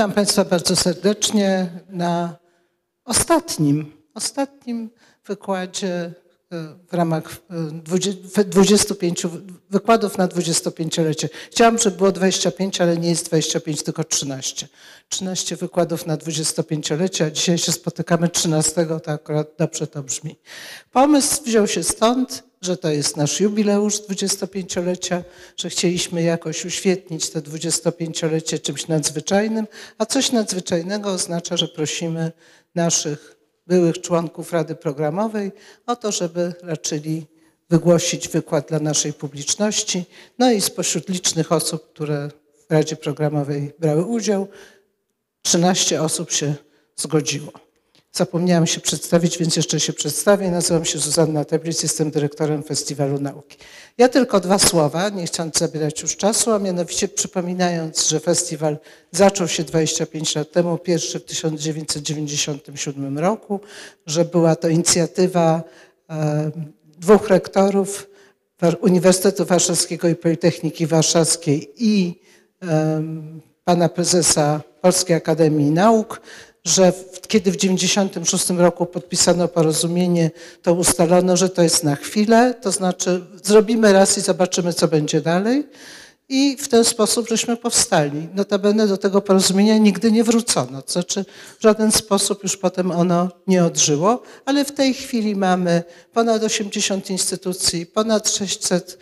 Witam Państwa bardzo serdecznie na ostatnim, ostatnim wykładzie e, w ramach e, 25 wykładów na 25-lecie. Chciałam, żeby było 25, ale nie jest 25, tylko 13. 13 wykładów na 25-lecie, a dzisiaj się spotykamy 13, to akurat dobrze to brzmi. Pomysł wziął się stąd, że to jest nasz jubileusz 25-lecia, że chcieliśmy jakoś uświetnić to 25-lecie czymś nadzwyczajnym, a coś nadzwyczajnego oznacza, że prosimy naszych byłych członków Rady Programowej o to, żeby raczyli wygłosić wykład dla naszej publiczności. No i spośród licznych osób, które w Radzie Programowej brały udział, 13 osób się zgodziło. Zapomniałam się przedstawić, więc jeszcze się przedstawię. Nazywam się Zuzanna Teblic, jestem dyrektorem Festiwalu Nauki. Ja tylko dwa słowa, nie chcąc zabierać już czasu, a mianowicie przypominając, że festiwal zaczął się 25 lat temu, pierwszy w 1997 roku, że była to inicjatywa dwóch rektorów Uniwersytetu Warszawskiego i Politechniki Warszawskiej i pana prezesa Polskiej Akademii Nauk, że kiedy w 1996 roku podpisano porozumienie, to ustalono, że to jest na chwilę, to znaczy zrobimy raz i zobaczymy, co będzie dalej. I w ten sposób żeśmy powstali. Notabene do tego porozumienia nigdy nie wrócono, to znaczy w żaden sposób już potem ono nie odżyło, ale w tej chwili mamy ponad 80 instytucji, ponad 600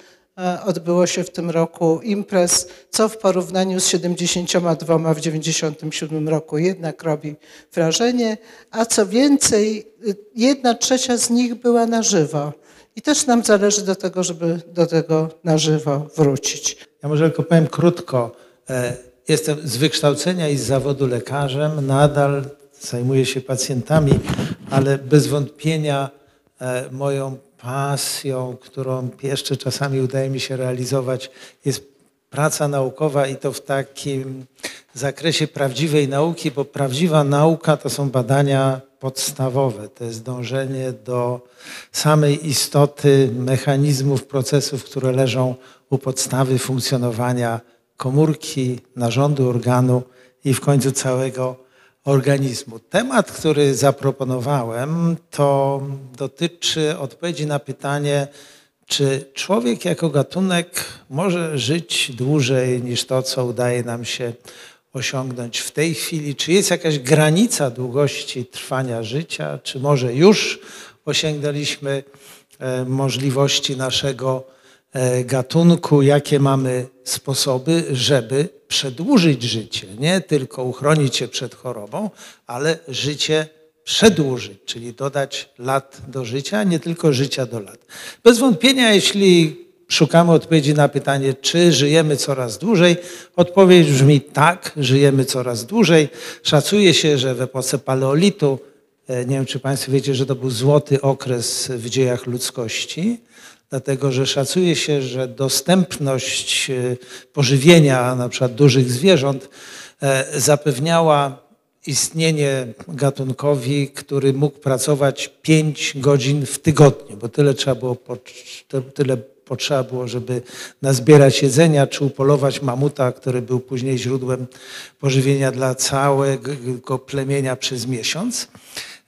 odbyło się w tym roku imprez, co w porównaniu z 72 w 97 roku jednak robi wrażenie, a co więcej, jedna trzecia z nich była na żywo. I też nam zależy do tego, żeby do tego na żywo wrócić. Ja może tylko powiem krótko. E, jestem z wykształcenia i z zawodu lekarzem, nadal zajmuję się pacjentami, ale bez wątpienia e, moją pasją, którą jeszcze czasami udaje mi się realizować, jest praca naukowa i to w takim zakresie prawdziwej nauki, bo prawdziwa nauka to są badania podstawowe, to jest dążenie do samej istoty mechanizmów, procesów, które leżą u podstawy funkcjonowania komórki, narządu, organu i w końcu całego organizmu. Temat, który zaproponowałem, to dotyczy odpowiedzi na pytanie, czy człowiek jako gatunek może żyć dłużej niż to, co udaje nam się osiągnąć w tej chwili? Czy jest jakaś granica długości trwania życia? Czy może już osiągnęliśmy e, możliwości naszego gatunku, jakie mamy sposoby, żeby przedłużyć życie. Nie tylko uchronić się przed chorobą, ale życie przedłużyć, czyli dodać lat do życia, nie tylko życia do lat. Bez wątpienia, jeśli szukamy odpowiedzi na pytanie, czy żyjemy coraz dłużej, odpowiedź brzmi tak, żyjemy coraz dłużej. Szacuje się, że w epoce paleolitu, e, nie wiem czy Państwo wiecie, że to był złoty okres w dziejach ludzkości, dlatego że szacuje się, że dostępność e, pożywienia na przykład dużych zwierząt e, zapewniała istnienie gatunkowi, który mógł pracować 5 godzin w tygodniu, bo tyle trzeba było, tyle potrzeba było, żeby nazbierać jedzenia, czy upolować mamuta, który był później źródłem pożywienia dla całego plemienia przez miesiąc.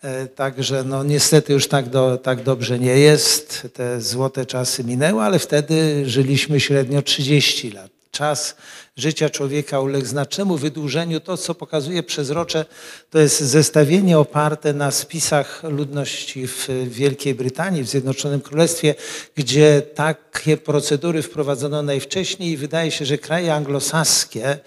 E, także no niestety już tak, do, tak dobrze nie jest. Te złote czasy minęły, ale wtedy żyliśmy średnio 30 lat. Czas życia człowieka uległ znacznemu wydłużeniu. To, co pokazuje przezrocze, to jest zestawienie oparte na spisach ludności w Wielkiej Brytanii, w Zjednoczonym Królestwie, gdzie takie procedury wprowadzono najwcześniej i wydaje się, że kraje anglosaskie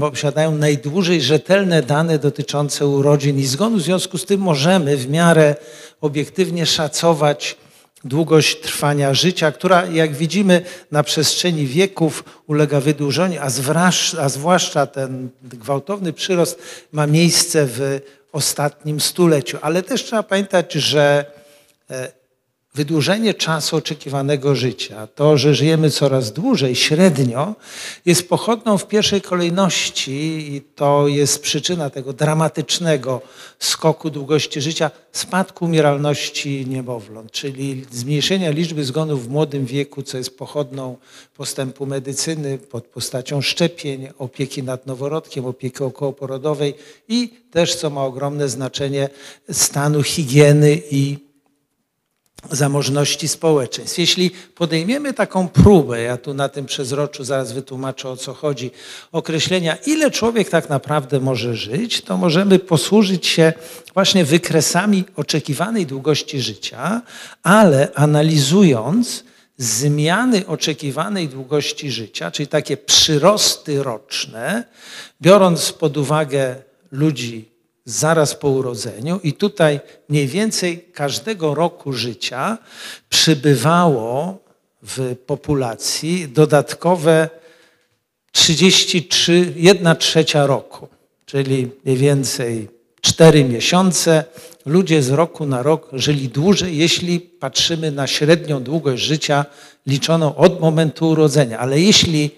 posiadają najdłużej rzetelne dane dotyczące urodzin i zgonu. W związku z tym możemy w miarę obiektywnie szacować długość trwania życia, która, jak widzimy, na przestrzeni wieków ulega wydłużeniu, a, a zwłaszcza ten gwałtowny przyrost ma miejsce w ostatnim stuleciu. Ale też trzeba pamiętać, że e, wydłużenie czasu oczekiwanego życia, to, że żyjemy coraz dłużej, średnio, jest pochodną w pierwszej kolejności i to jest przyczyna tego dramatycznego skoku długości życia, spadku umieralności niemowląt, czyli zmniejszenia liczby zgonów w młodym wieku, co jest pochodną postępu medycyny pod postacią szczepień, opieki nad noworodkiem, opieki okołoporodowej i też, co ma ogromne znaczenie, stanu higieny i zamożności społeczeństw. Jeśli podejmiemy taką próbę, ja tu na tym przezroczu zaraz wytłumaczę o co chodzi, określenia, ile człowiek tak naprawdę może żyć, to możemy posłużyć się właśnie wykresami oczekiwanej długości życia, ale analizując zmiany oczekiwanej długości życia, czyli takie przyrosty roczne, biorąc pod uwagę ludzi zaraz po urodzeniu i tutaj mniej więcej każdego roku życia przybywało w populacji dodatkowe 33, 1 trzecia roku, czyli mniej więcej 4 miesiące. Ludzie z roku na rok żyli dłużej, jeśli patrzymy na średnią długość życia liczoną od momentu urodzenia. Ale jeśli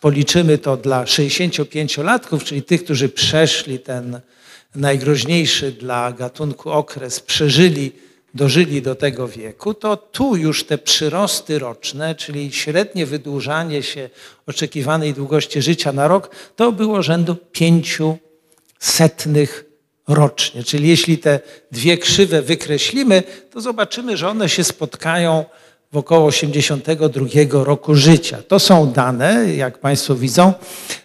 policzymy to dla 65-latków, czyli tych, którzy przeszli ten najgroźniejszy dla gatunku okres, przeżyli, dożyli do tego wieku, to tu już te przyrosty roczne, czyli średnie wydłużanie się oczekiwanej długości życia na rok, to było rzędu pięciu setnych rocznie. Czyli jeśli te dwie krzywe wykreślimy, to zobaczymy, że one się spotkają w około 82 roku życia. To są dane, jak Państwo widzą,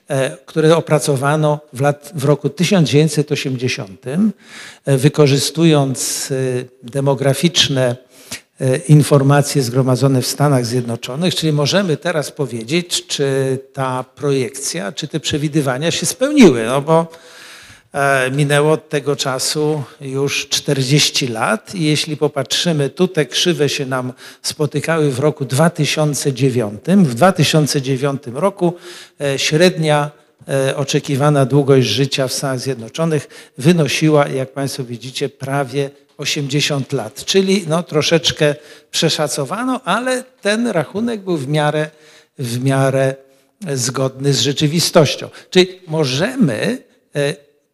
e, które opracowano w, lat, w roku 1980, e, wykorzystując e, demograficzne informacje zgromadzone w Stanach Zjednoczonych, czyli możemy teraz powiedzieć, czy ta projekcja, czy te przewidywania się spełniły, no bo minęło od tego czasu już 40 lat i jeśli popatrzymy, tu te krzywe się nam spotykały w roku 2009. W 2009 roku e, średnia e, oczekiwana długość życia w Stanach Zjednoczonych wynosiła, jak Państwo widzicie, prawie 80 lat, czyli no, troszeczkę przeszacowano, ale ten rachunek był w miarę, w miarę zgodny z rzeczywistością. Czyli możemy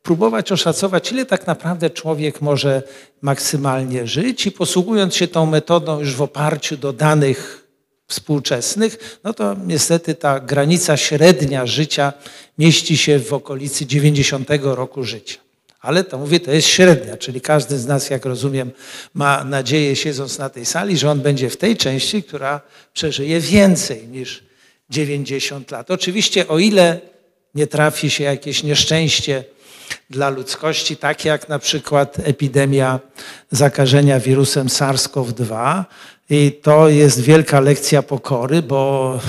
próbować oszacować, ile tak naprawdę człowiek może maksymalnie żyć i posługując się tą metodą już w oparciu do danych współczesnych, no to niestety ta granica średnia życia mieści się w okolicy 90 roku życia. Ale to mówię, to jest średnia, czyli każdy z nas, jak rozumiem, ma nadzieję, siedząc na tej sali, że on będzie w tej części, która przeżyje więcej niż 90 lat. Oczywiście, o ile nie trafi się jakieś nieszczęście, dla ludzkości, takie jak na przykład epidemia zakażenia wirusem SARS-CoV-2. I to jest wielka lekcja pokory, bo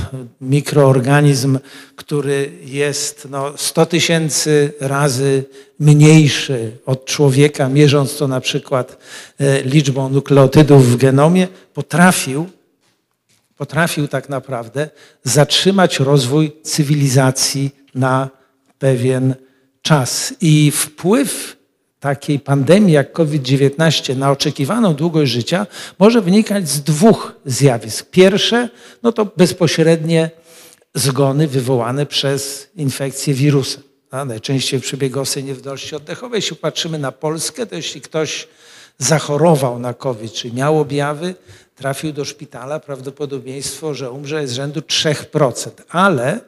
mikroorganizm, który jest no, 100 tysięcy razy mniejszy od człowieka, mierząc to na przykład e, liczbą nukleotydów w genomie, potrafił, potrafił tak naprawdę zatrzymać rozwój cywilizacji na pewien czas i wpływ takiej pandemii jak COVID-19 na oczekiwaną długość życia może wynikać z dwóch zjawisk. Pierwsze, no to bezpośrednie zgony wywołane przez infekcję wirusem. A najczęściej w przebiegu niewydolności oddechowej. Jeśli patrzymy na Polskę, to jeśli ktoś zachorował na COVID, czy miał objawy, trafił do szpitala, prawdopodobieństwo, że umrze jest rzędu 3%. Ale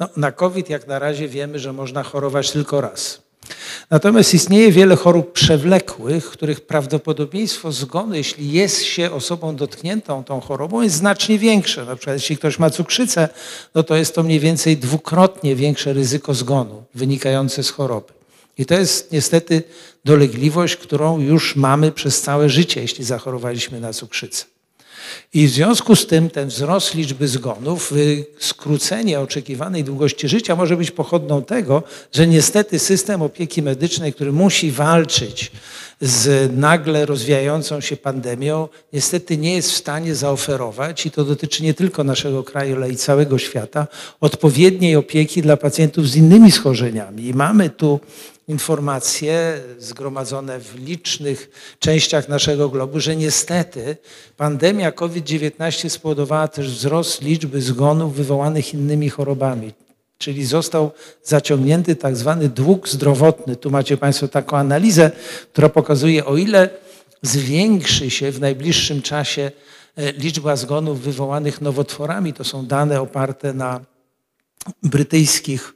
no, na COVID jak na razie wiemy, że można chorować tylko raz. Natomiast istnieje wiele chorób przewlekłych, których prawdopodobieństwo zgonu, jeśli jest się osobą dotkniętą tą chorobą, jest znacznie większe. Na przykład jeśli ktoś ma cukrzycę, no to jest to mniej więcej dwukrotnie większe ryzyko zgonu wynikające z choroby. I to jest niestety dolegliwość, którą już mamy przez całe życie, jeśli zachorowaliśmy na cukrzycę. I w związku z tym ten wzrost liczby zgonów, y, skrócenie oczekiwanej długości życia może być pochodną tego, że niestety system opieki medycznej, który musi walczyć z nagle rozwijającą się pandemią, niestety nie jest w stanie zaoferować, i to dotyczy nie tylko naszego kraju, ale i całego świata, odpowiedniej opieki dla pacjentów z innymi schorzeniami. I mamy tu informacje zgromadzone w licznych częściach naszego globu, że niestety pandemia COVID-19 spowodowała też wzrost liczby zgonów wywołanych innymi chorobami. Czyli został zaciągnięty tak zwany dług zdrowotny. Tu macie Państwo taką analizę, która pokazuje, o ile zwiększy się w najbliższym czasie e, liczba zgonów wywołanych nowotworami. To są dane oparte na brytyjskich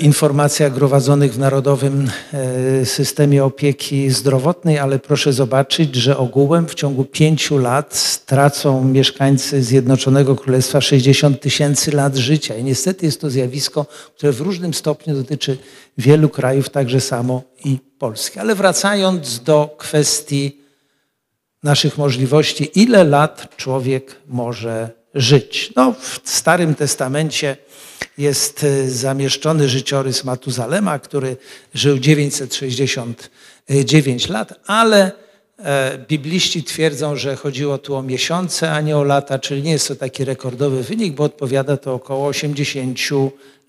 informacjach gromadzonych w Narodowym e, Systemie Opieki Zdrowotnej, ale proszę zobaczyć, że ogółem w ciągu pięciu lat stracą mieszkańcy Zjednoczonego Królestwa 60 tysięcy lat życia. I niestety jest to zjawisko, które w różnym stopniu dotyczy wielu krajów, także samo i Polski. Ale wracając do kwestii naszych możliwości, ile lat człowiek może żyć? No, w Starym Testamencie jest e, zamieszczony życiorys Matuzalema, który żył 969 lat, ale e, bibliści twierdzą, że chodziło tu o miesiące, a nie o lata, czyli nie jest to taki rekordowy wynik, bo odpowiada to około 80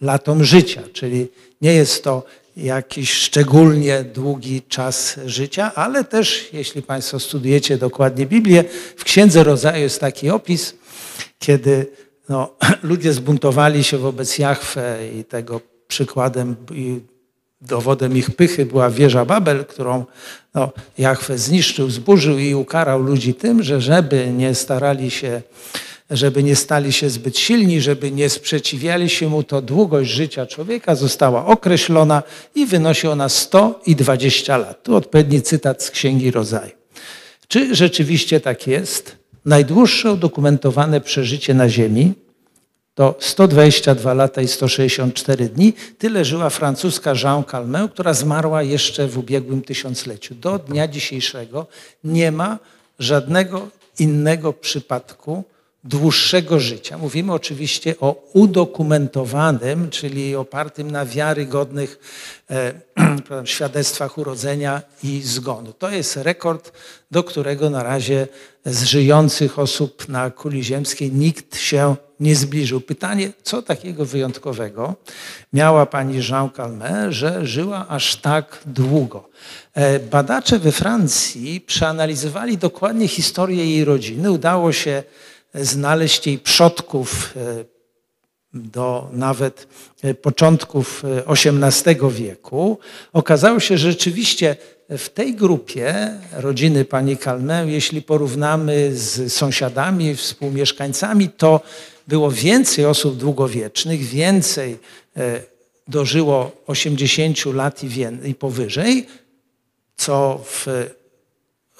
latom życia, czyli nie jest to jakiś szczególnie długi czas życia, ale też, jeśli Państwo studujecie dokładnie Biblię, w Księdze Rodzaju jest taki opis, kiedy no, ludzie zbuntowali się wobec Jachwę i tego przykładem i dowodem ich pychy była wieża Babel, którą no, Jachwę zniszczył, zburzył i ukarał ludzi tym, że żeby nie starali się, żeby nie stali się zbyt silni, żeby nie sprzeciwiali się mu, to długość życia człowieka została określona i wynosi ona 100 i 20 lat. Tu odpowiedni cytat z Księgi Rodzaju. Czy rzeczywiście tak jest? Najdłuższe udokumentowane przeżycie na Ziemi to 122 lata i 164 dni. Tyle żyła francuska Jean Calment, która zmarła jeszcze w ubiegłym tysiącleciu. Do dnia dzisiejszego nie ma żadnego innego przypadku dłuższego życia. Mówimy oczywiście o udokumentowanym, czyli opartym na wiarygodnych e, świadectwach urodzenia i zgonu. To jest rekord, do którego na razie z żyjących osób na kuli ziemskiej nikt się nie zbliżył. Pytanie, co takiego wyjątkowego miała pani Jean Calment, że żyła aż tak długo? E, badacze we Francji przeanalizowali dokładnie historię jej rodziny. Udało się znaleźć jej przodków e, do nawet e, początków XVIII wieku. Okazało się, że rzeczywiście w tej grupie rodziny pani Calment, jeśli porównamy z sąsiadami, współmieszkańcami, to było więcej osób długowiecznych, więcej e, dożyło 80 lat i, powyżej, co w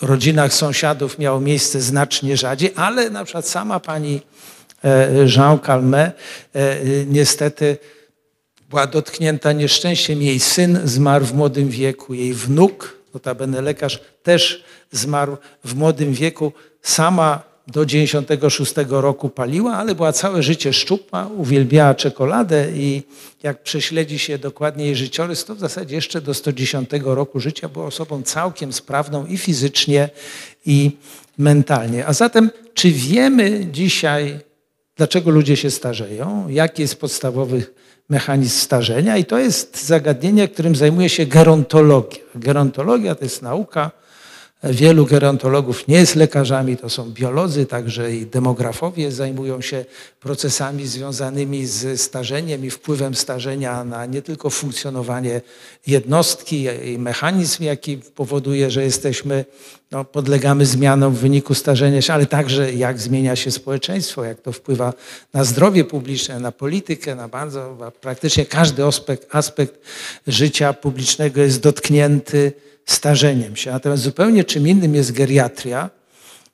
rodzinach sąsiadów miało miejsce znacznie rzadziej, ale na przykład sama pani e, Jean Calmet e, niestety była dotknięta nieszczęściem. Jej syn zmarł w młodym wieku, jej wnuk, notabene lekarz, też zmarł w młodym wieku. Sama do 96 roku paliła, ale była całe życie szczupła, uwielbiała czekoladę i jak prześledzi się dokładnie jej życiorys, to w zasadzie jeszcze do 110 roku życia była osobą całkiem sprawną i fizycznie, i mentalnie. A zatem, czy wiemy dzisiaj, dlaczego ludzie się starzeją? Jaki jest podstawowy mechanizm starzenia? I to jest zagadnienie, którym zajmuje się gerontologia. Gerontologia to jest nauka, Wielu gerontologów nie jest lekarzami, to są biolodzy, także i demografowie zajmują się procesami związanymi z starzeniem i wpływem starzenia na nie tylko funkcjonowanie jednostki i mechanizm, jaki powoduje, że jesteśmy, no, podlegamy zmianom w wyniku starzenia się, ale także jak zmienia się społeczeństwo, jak to wpływa na zdrowie publiczne, na politykę, na bardzo, praktycznie każdy aspekt, aspekt życia publicznego jest dotknięty starzeniem się. Natomiast zupełnie czym innym jest geriatria,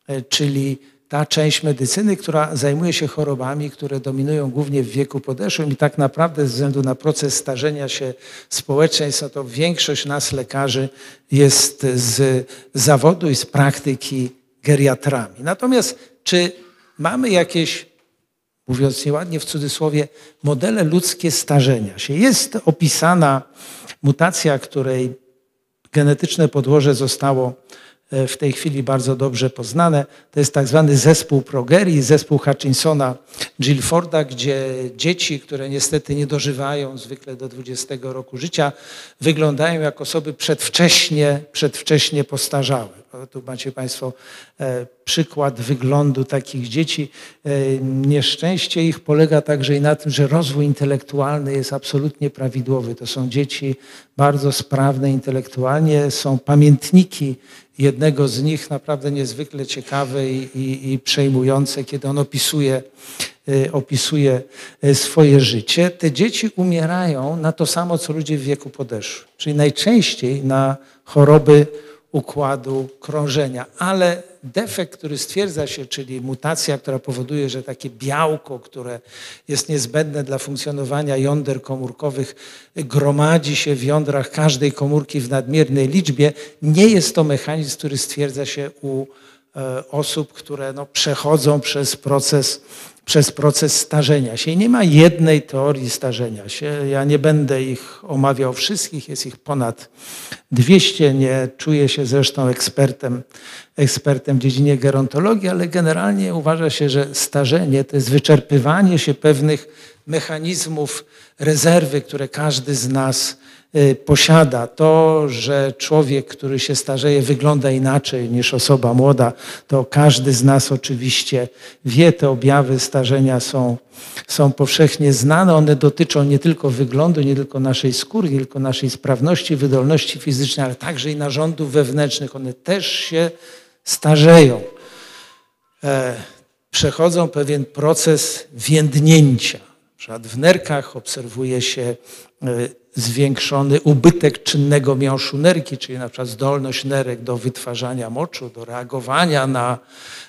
e, czyli ta część medycyny, która zajmuje się chorobami, które dominują głównie w wieku podeszłym i tak naprawdę ze względu na proces starzenia się społeczeństwa, to większość nas lekarzy jest z zawodu i z praktyki geriatrami. Natomiast czy mamy jakieś, mówiąc nieładnie w cudzysłowie, modele ludzkie starzenia się? Jest opisana mutacja, której genetyczne podłoże zostało e, w tej chwili bardzo dobrze poznane. To jest tak zwany zespół Progerii, zespół Hutchinsona Gilforda, gdzie dzieci, które niestety nie dożywają zwykle do 20 roku życia, wyglądają jak osoby przedwcześnie, przedwcześnie postarzałe. Tu macie Państwo e, przykład wyglądu takich dzieci. E, nieszczęście ich polega także i na tym, że rozwój intelektualny jest absolutnie prawidłowy. To są dzieci bardzo sprawne intelektualnie, są pamiętniki jednego z nich naprawdę niezwykle ciekawe i, i, i przejmujące, kiedy on opisuje, e, opisuje swoje życie. Te dzieci umierają na to samo, co ludzie w wieku podeszłym, czyli najczęściej na choroby układu krążenia. Ale defekt, który stwierdza się, czyli mutacja, która powoduje, że takie białko, które jest niezbędne dla funkcjonowania jąder komórkowych, gromadzi się w jądrach każdej komórki w nadmiernej liczbie, nie jest to mechanizm, który stwierdza się u osób, które no, przechodzą przez proces przez proces starzenia się. I nie ma jednej teorii starzenia się. Ja nie będę ich omawiał wszystkich, jest ich ponad 200. Nie czuję się zresztą ekspertem, ekspertem w dziedzinie gerontologii, ale generalnie uważa się, że starzenie to jest wyczerpywanie się pewnych mechanizmów rezerwy, które każdy z nas posiada. To, że człowiek, który się starzeje, wygląda inaczej niż osoba młoda, to każdy z nas oczywiście wie, te objawy starzenia są, są powszechnie znane. One dotyczą nie tylko wyglądu, nie tylko naszej skóry, nie tylko naszej sprawności, wydolności fizycznej, ale także i narządów wewnętrznych. One też się starzeją. E, przechodzą pewien proces więdnięcia. W nerkach obserwuje się e, zwiększony ubytek czynnego miąższu nerki, czyli na przykład zdolność nerek do wytwarzania moczu, do reagowania na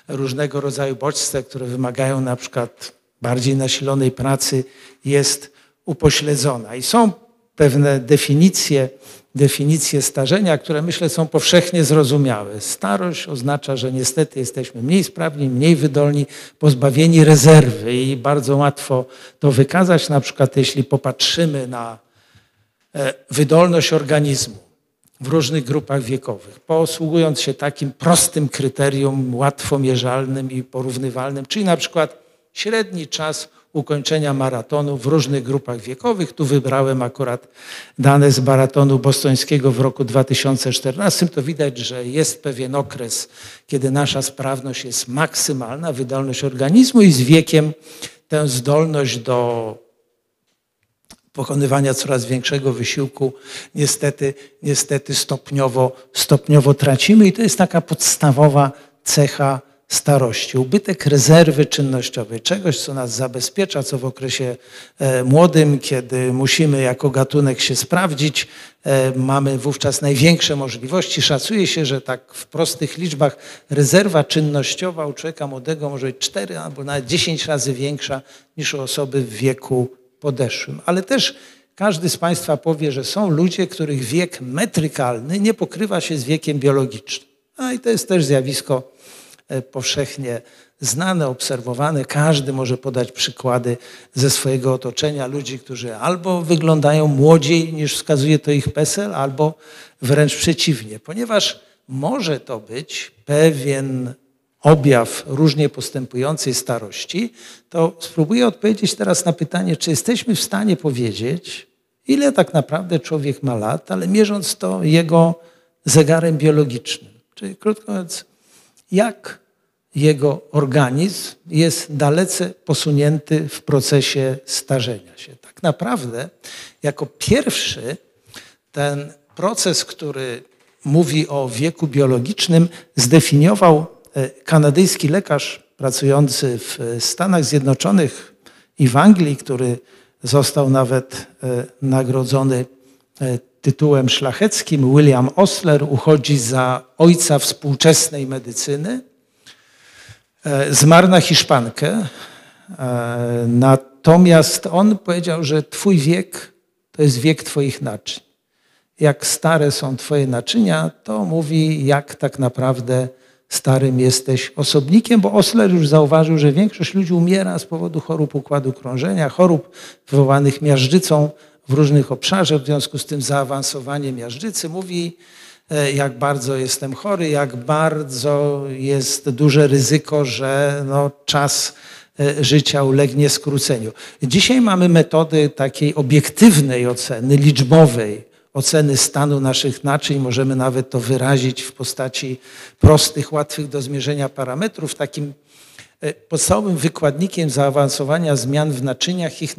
różnego rodzaju bodźce, które wymagają na przykład bardziej nasilonej pracy, jest upośledzona. I są pewne definicje, definicje starzenia, które myślę są powszechnie zrozumiałe. Starość oznacza, że niestety jesteśmy mniej sprawni, mniej wydolni, pozbawieni rezerwy i bardzo łatwo to wykazać. Na przykład jeśli popatrzymy na wydolność organizmu w różnych grupach wiekowych, posługując się takim prostym kryterium, łatwo mierzalnym i porównywalnym, czyli na przykład średni czas ukończenia maratonu w różnych grupach wiekowych. Tu wybrałem akurat dane z maratonu bostońskiego w roku 2014. To widać, że jest pewien okres, kiedy nasza sprawność jest maksymalna, wydolność organizmu i z wiekiem tę zdolność do pokonywania coraz większego wysiłku niestety, niestety stopniowo, stopniowo tracimy i to jest taka podstawowa cecha starości. Ubytek rezerwy czynnościowej, czegoś, co nas zabezpiecza, co w okresie e, młodym, kiedy musimy jako gatunek się sprawdzić, e, mamy wówczas największe możliwości. Szacuje się, że tak w prostych liczbach rezerwa czynnościowa u człowieka młodego może być 4 albo nawet 10 razy większa niż u osoby w wieku podeszłym. Ale też każdy z Państwa powie, że są ludzie, których wiek metrykalny nie pokrywa się z wiekiem biologicznym. A i to jest też zjawisko e, powszechnie znane, obserwowane. Każdy może podać przykłady ze swojego otoczenia ludzi, którzy albo wyglądają młodziej niż wskazuje to ich PESEL, albo wręcz przeciwnie, ponieważ może to być pewien objaw różnie postępującej starości, to spróbuję odpowiedzieć teraz na pytanie, czy jesteśmy w stanie powiedzieć, ile tak naprawdę człowiek ma lat, ale mierząc to jego zegarem biologicznym. Czyli krótko mówiąc, jak jego organizm jest dalece posunięty w procesie starzenia się. Tak naprawdę, jako pierwszy ten proces, który mówi o wieku biologicznym, zdefiniował kanadyjski lekarz pracujący w Stanach Zjednoczonych i w Anglii, który został nawet e, nagrodzony e, tytułem szlacheckim, William Osler, uchodzi za ojca współczesnej medycyny. Zmarł na Hiszpankę, natomiast on powiedział, że Twój wiek to jest wiek Twoich naczyń. Jak stare są Twoje naczynia, to mówi, jak tak naprawdę starym jesteś osobnikiem, bo Osler już zauważył, że większość ludzi umiera z powodu chorób układu krążenia, chorób wywołanych miażdżycą w różnych obszarach. W związku z tym zaawansowanie miażdżycy mówi, e, jak bardzo jestem chory, jak bardzo jest duże ryzyko, że no, czas e, życia ulegnie skróceniu. Dzisiaj mamy metody takiej obiektywnej oceny, liczbowej oceny stanu naszych naczyń. Możemy nawet to wyrazić w postaci prostych, łatwych do zmierzenia parametrów. Takim E, podstawowym wykładnikiem zaawansowania zmian w naczyniach ich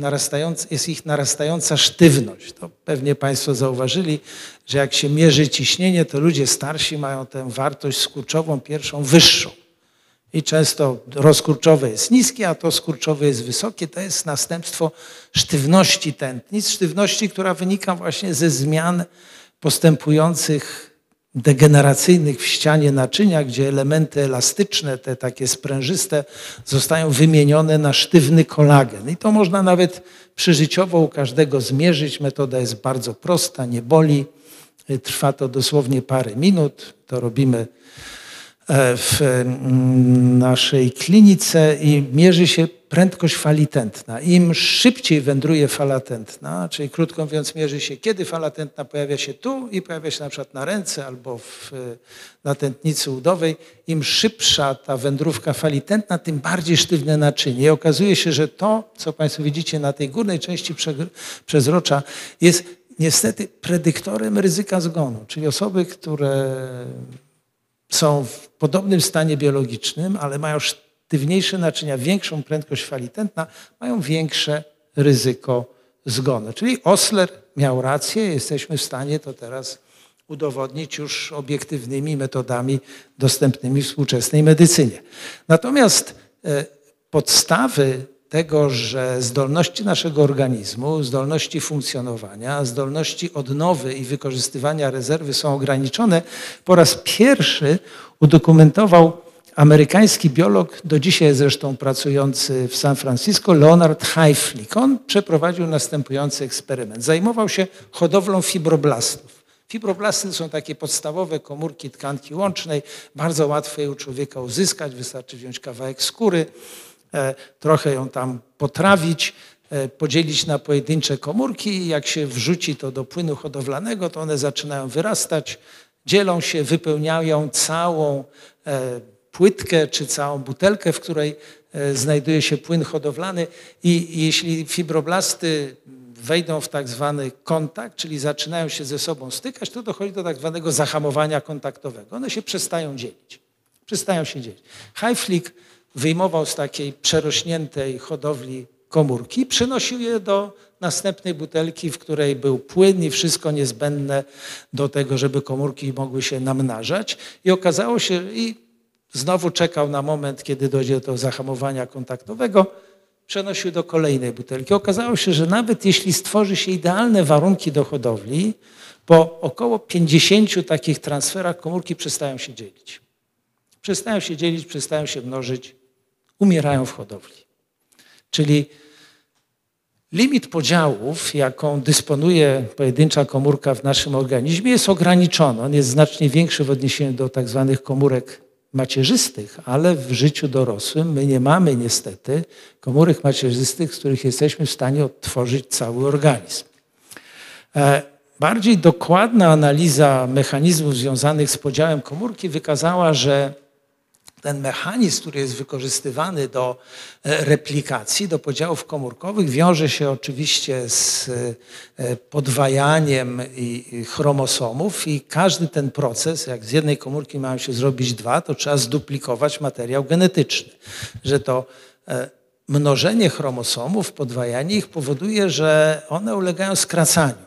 jest ich narastająca sztywność. To pewnie Państwo zauważyli, że jak się mierzy ciśnienie, to ludzie starsi mają tę wartość skurczową pierwszą wyższą. I często rozkurczowe jest niskie, a to skurczowe jest wysokie. To jest następstwo sztywności tętnic, sztywności, która wynika właśnie ze zmian postępujących degeneracyjnych w ścianie naczynia, gdzie elementy elastyczne, te takie sprężyste, zostają wymienione na sztywny kolagen. I to można nawet przyżyciowo u każdego zmierzyć. Metoda jest bardzo prosta, nie boli. Trwa to dosłownie parę minut. To robimy w mm, naszej klinice i mierzy się prędkość fali tętna. Im szybciej wędruje fala tętna, czyli krótko mówiąc mierzy się, kiedy fala tętna pojawia się tu i pojawia się na przykład na ręce albo w, na tętnicy udowej, im szybsza ta wędrówka fali tętna, tym bardziej sztywne naczynie. I okazuje się, że to, co Państwo widzicie na tej górnej części przezrocza, jest niestety predyktorem ryzyka zgonu, czyli osoby, które są w podobnym stanie biologicznym, ale mają sztywniejsze naczynia, większą prędkość fali tętna, mają większe ryzyko zgonu. Czyli Osler miał rację, jesteśmy w stanie to teraz udowodnić już obiektywnymi metodami dostępnymi w współczesnej medycynie. Natomiast e, podstawy tego, że zdolności naszego organizmu, zdolności funkcjonowania, zdolności odnowy i wykorzystywania rezerwy są ograniczone, po raz pierwszy udokumentował amerykański biolog, do dzisiaj zresztą pracujący w San Francisco, Leonard Heiflik. On przeprowadził następujący eksperyment. Zajmował się hodowlą fibroblastów. Fibroblasty są takie podstawowe komórki tkanki łącznej, bardzo łatwo je u człowieka uzyskać, wystarczy wziąć kawałek skóry, trochę ją tam potrawić, e, podzielić na pojedyncze komórki i jak się wrzuci to do płynu hodowlanego, to one zaczynają wyrastać, dzielą się, wypełniają całą e, płytkę czy całą butelkę, w której znajduje się płyn hodowlany i jeśli fibroblasty wejdą w tak zwany kontakt, czyli zaczynają się ze sobą stykać, to dochodzi do tak zwanego zahamowania kontaktowego. One się przestają dzielić. Przestają się dzielić. Heiflik wyjmował z takiej przerośniętej hodowli komórki, przynosił je do następnej butelki, w której był płyn i wszystko niezbędne do tego, żeby komórki mogły się namnażać. I okazało się, i znowu czekał na moment, kiedy dojdzie do zahamowania kontaktowego, przenosił do kolejnej butelki. Okazało się, że nawet jeśli stworzy się idealne warunki do hodowli, po około 50 takich transferach komórki przestają się dzielić. Przestają się dzielić, przestają się mnożyć umierają w hodowli. Czyli limit podziałów, jaką dysponuje pojedyncza komórka w naszym organizmie, jest ograniczony. On jest znacznie większy w odniesieniu do tak zwanych komórek macierzystych, ale w życiu dorosłym my nie mamy niestety komórek macierzystych, z których jesteśmy w stanie odtworzyć cały organizm. E, bardziej dokładna analiza mechanizmów związanych z podziałem komórki wykazała, że ten mechanizm, który jest wykorzystywany do e, replikacji, do podziałów komórkowych, wiąże się oczywiście z e, podwajaniem chromosomów i każdy ten proces, jak z jednej komórki mają się zrobić dwa, to trzeba zduplikować materiał genetyczny. Że to e, mnożenie chromosomów, podwajanie ich powoduje, że one ulegają skracaniu.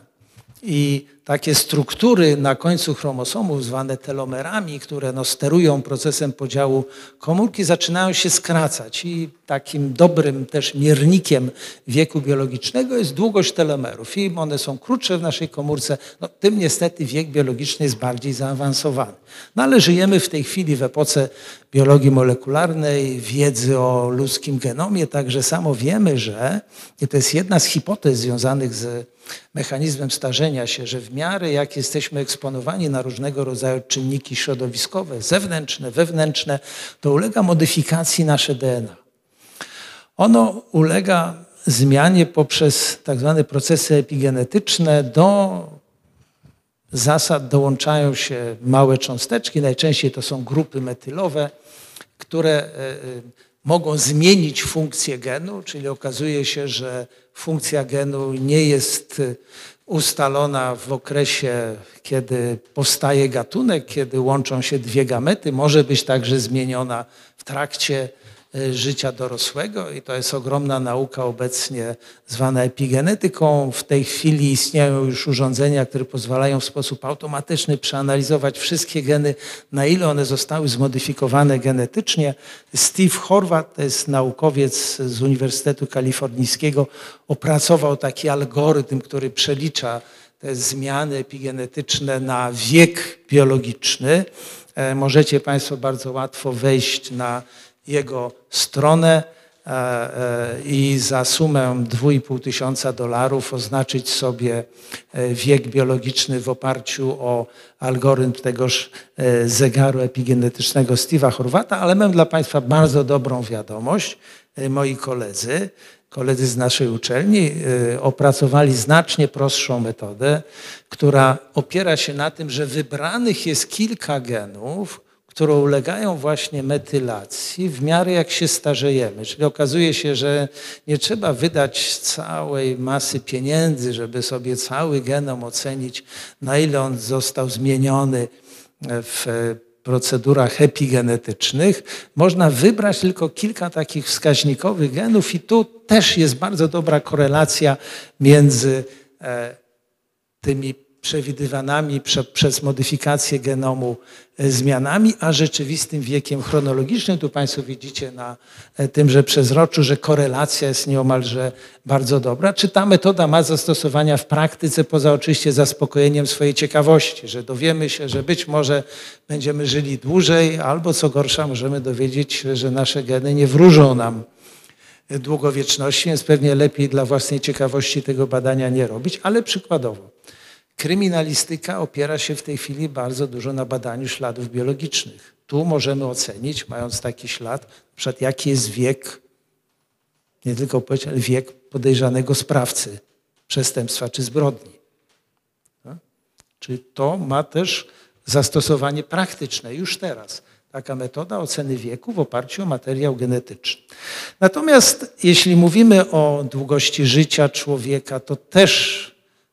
I takie struktury na końcu chromosomów, zwane telomerami, które no, sterują procesem podziału komórki, zaczynają się skracać. I takim dobrym też miernikiem wieku biologicznego jest długość telomerów. Im one są krótsze w naszej komórce, no, tym niestety wiek biologiczny jest bardziej zaawansowany. No ale żyjemy w tej chwili w epoce biologii molekularnej, wiedzy o ludzkim genomie, także samo wiemy, że i to jest jedna z hipotez związanych z mechanizmem starzenia się, że w miarę jak jesteśmy eksponowani na różnego rodzaju czynniki środowiskowe, zewnętrzne, wewnętrzne, to ulega modyfikacji nasze DNA. Ono ulega zmianie poprzez tak zwane procesy epigenetyczne do zasad dołączają się małe cząsteczki, najczęściej to są grupy metylowe, które e, e, mogą zmienić funkcję genu, czyli okazuje się, że funkcja genu nie jest ustalona w okresie, kiedy powstaje gatunek, kiedy łączą się dwie gamety, może być także zmieniona w trakcie Y, życia dorosłego i to jest ogromna nauka obecnie zwana epigenetyką. W tej chwili istnieją już urządzenia, które pozwalają w sposób automatyczny przeanalizować wszystkie geny, na ile one zostały zmodyfikowane genetycznie. Steve Horvath, to jest naukowiec z Uniwersytetu Kalifornijskiego, opracował taki algorytm, który przelicza te zmiany epigenetyczne na wiek biologiczny. E, możecie Państwo bardzo łatwo wejść na jego stronę e, e, i za sumę 2,5 tysiąca dolarów oznaczyć sobie e, wiek biologiczny w oparciu o algorytm tegoż zegaru epigenetycznego Steve'a Horwata, ale mam dla Państwa bardzo dobrą wiadomość. Moi koledzy, koledzy z naszej uczelni opracowali znacznie prostszą metodę, która opiera się na tym, że wybranych jest kilka genów, które ulegają właśnie metylacji w miarę jak się starzejemy. Czyli okazuje się, że nie trzeba wydać całej masy pieniędzy, żeby sobie cały genom ocenić, na ile on został zmieniony w procedurach epigenetycznych. Można wybrać tylko kilka takich wskaźnikowych genów i tu też jest bardzo dobra korelacja między e, tymi przewidywanymi prze, przez modyfikację genomu e, zmianami, a rzeczywistym wiekiem chronologicznym. Tu Państwo widzicie na e, tymże przezroczu, że korelacja jest nieomalże bardzo dobra. Czy ta metoda ma zastosowania w praktyce, poza oczywiście zaspokojeniem swojej ciekawości, że dowiemy się, że być może będziemy żyli dłużej, albo co gorsza, możemy dowiedzieć się, że nasze geny nie wróżą nam długowieczności, więc pewnie lepiej dla własnej ciekawości tego badania nie robić, ale przykładowo. Kryminalistyka opiera się w tej chwili bardzo dużo na badaniu śladów biologicznych. Tu możemy ocenić, mając taki ślad, na jaki jest wiek, nie tylko powiedzieć, ale wiek podejrzanego sprawcy przestępstwa czy zbrodni. No? Czyli to ma też zastosowanie praktyczne już teraz. Taka metoda oceny wieku w oparciu o materiał genetyczny. Natomiast jeśli mówimy o długości życia człowieka, to też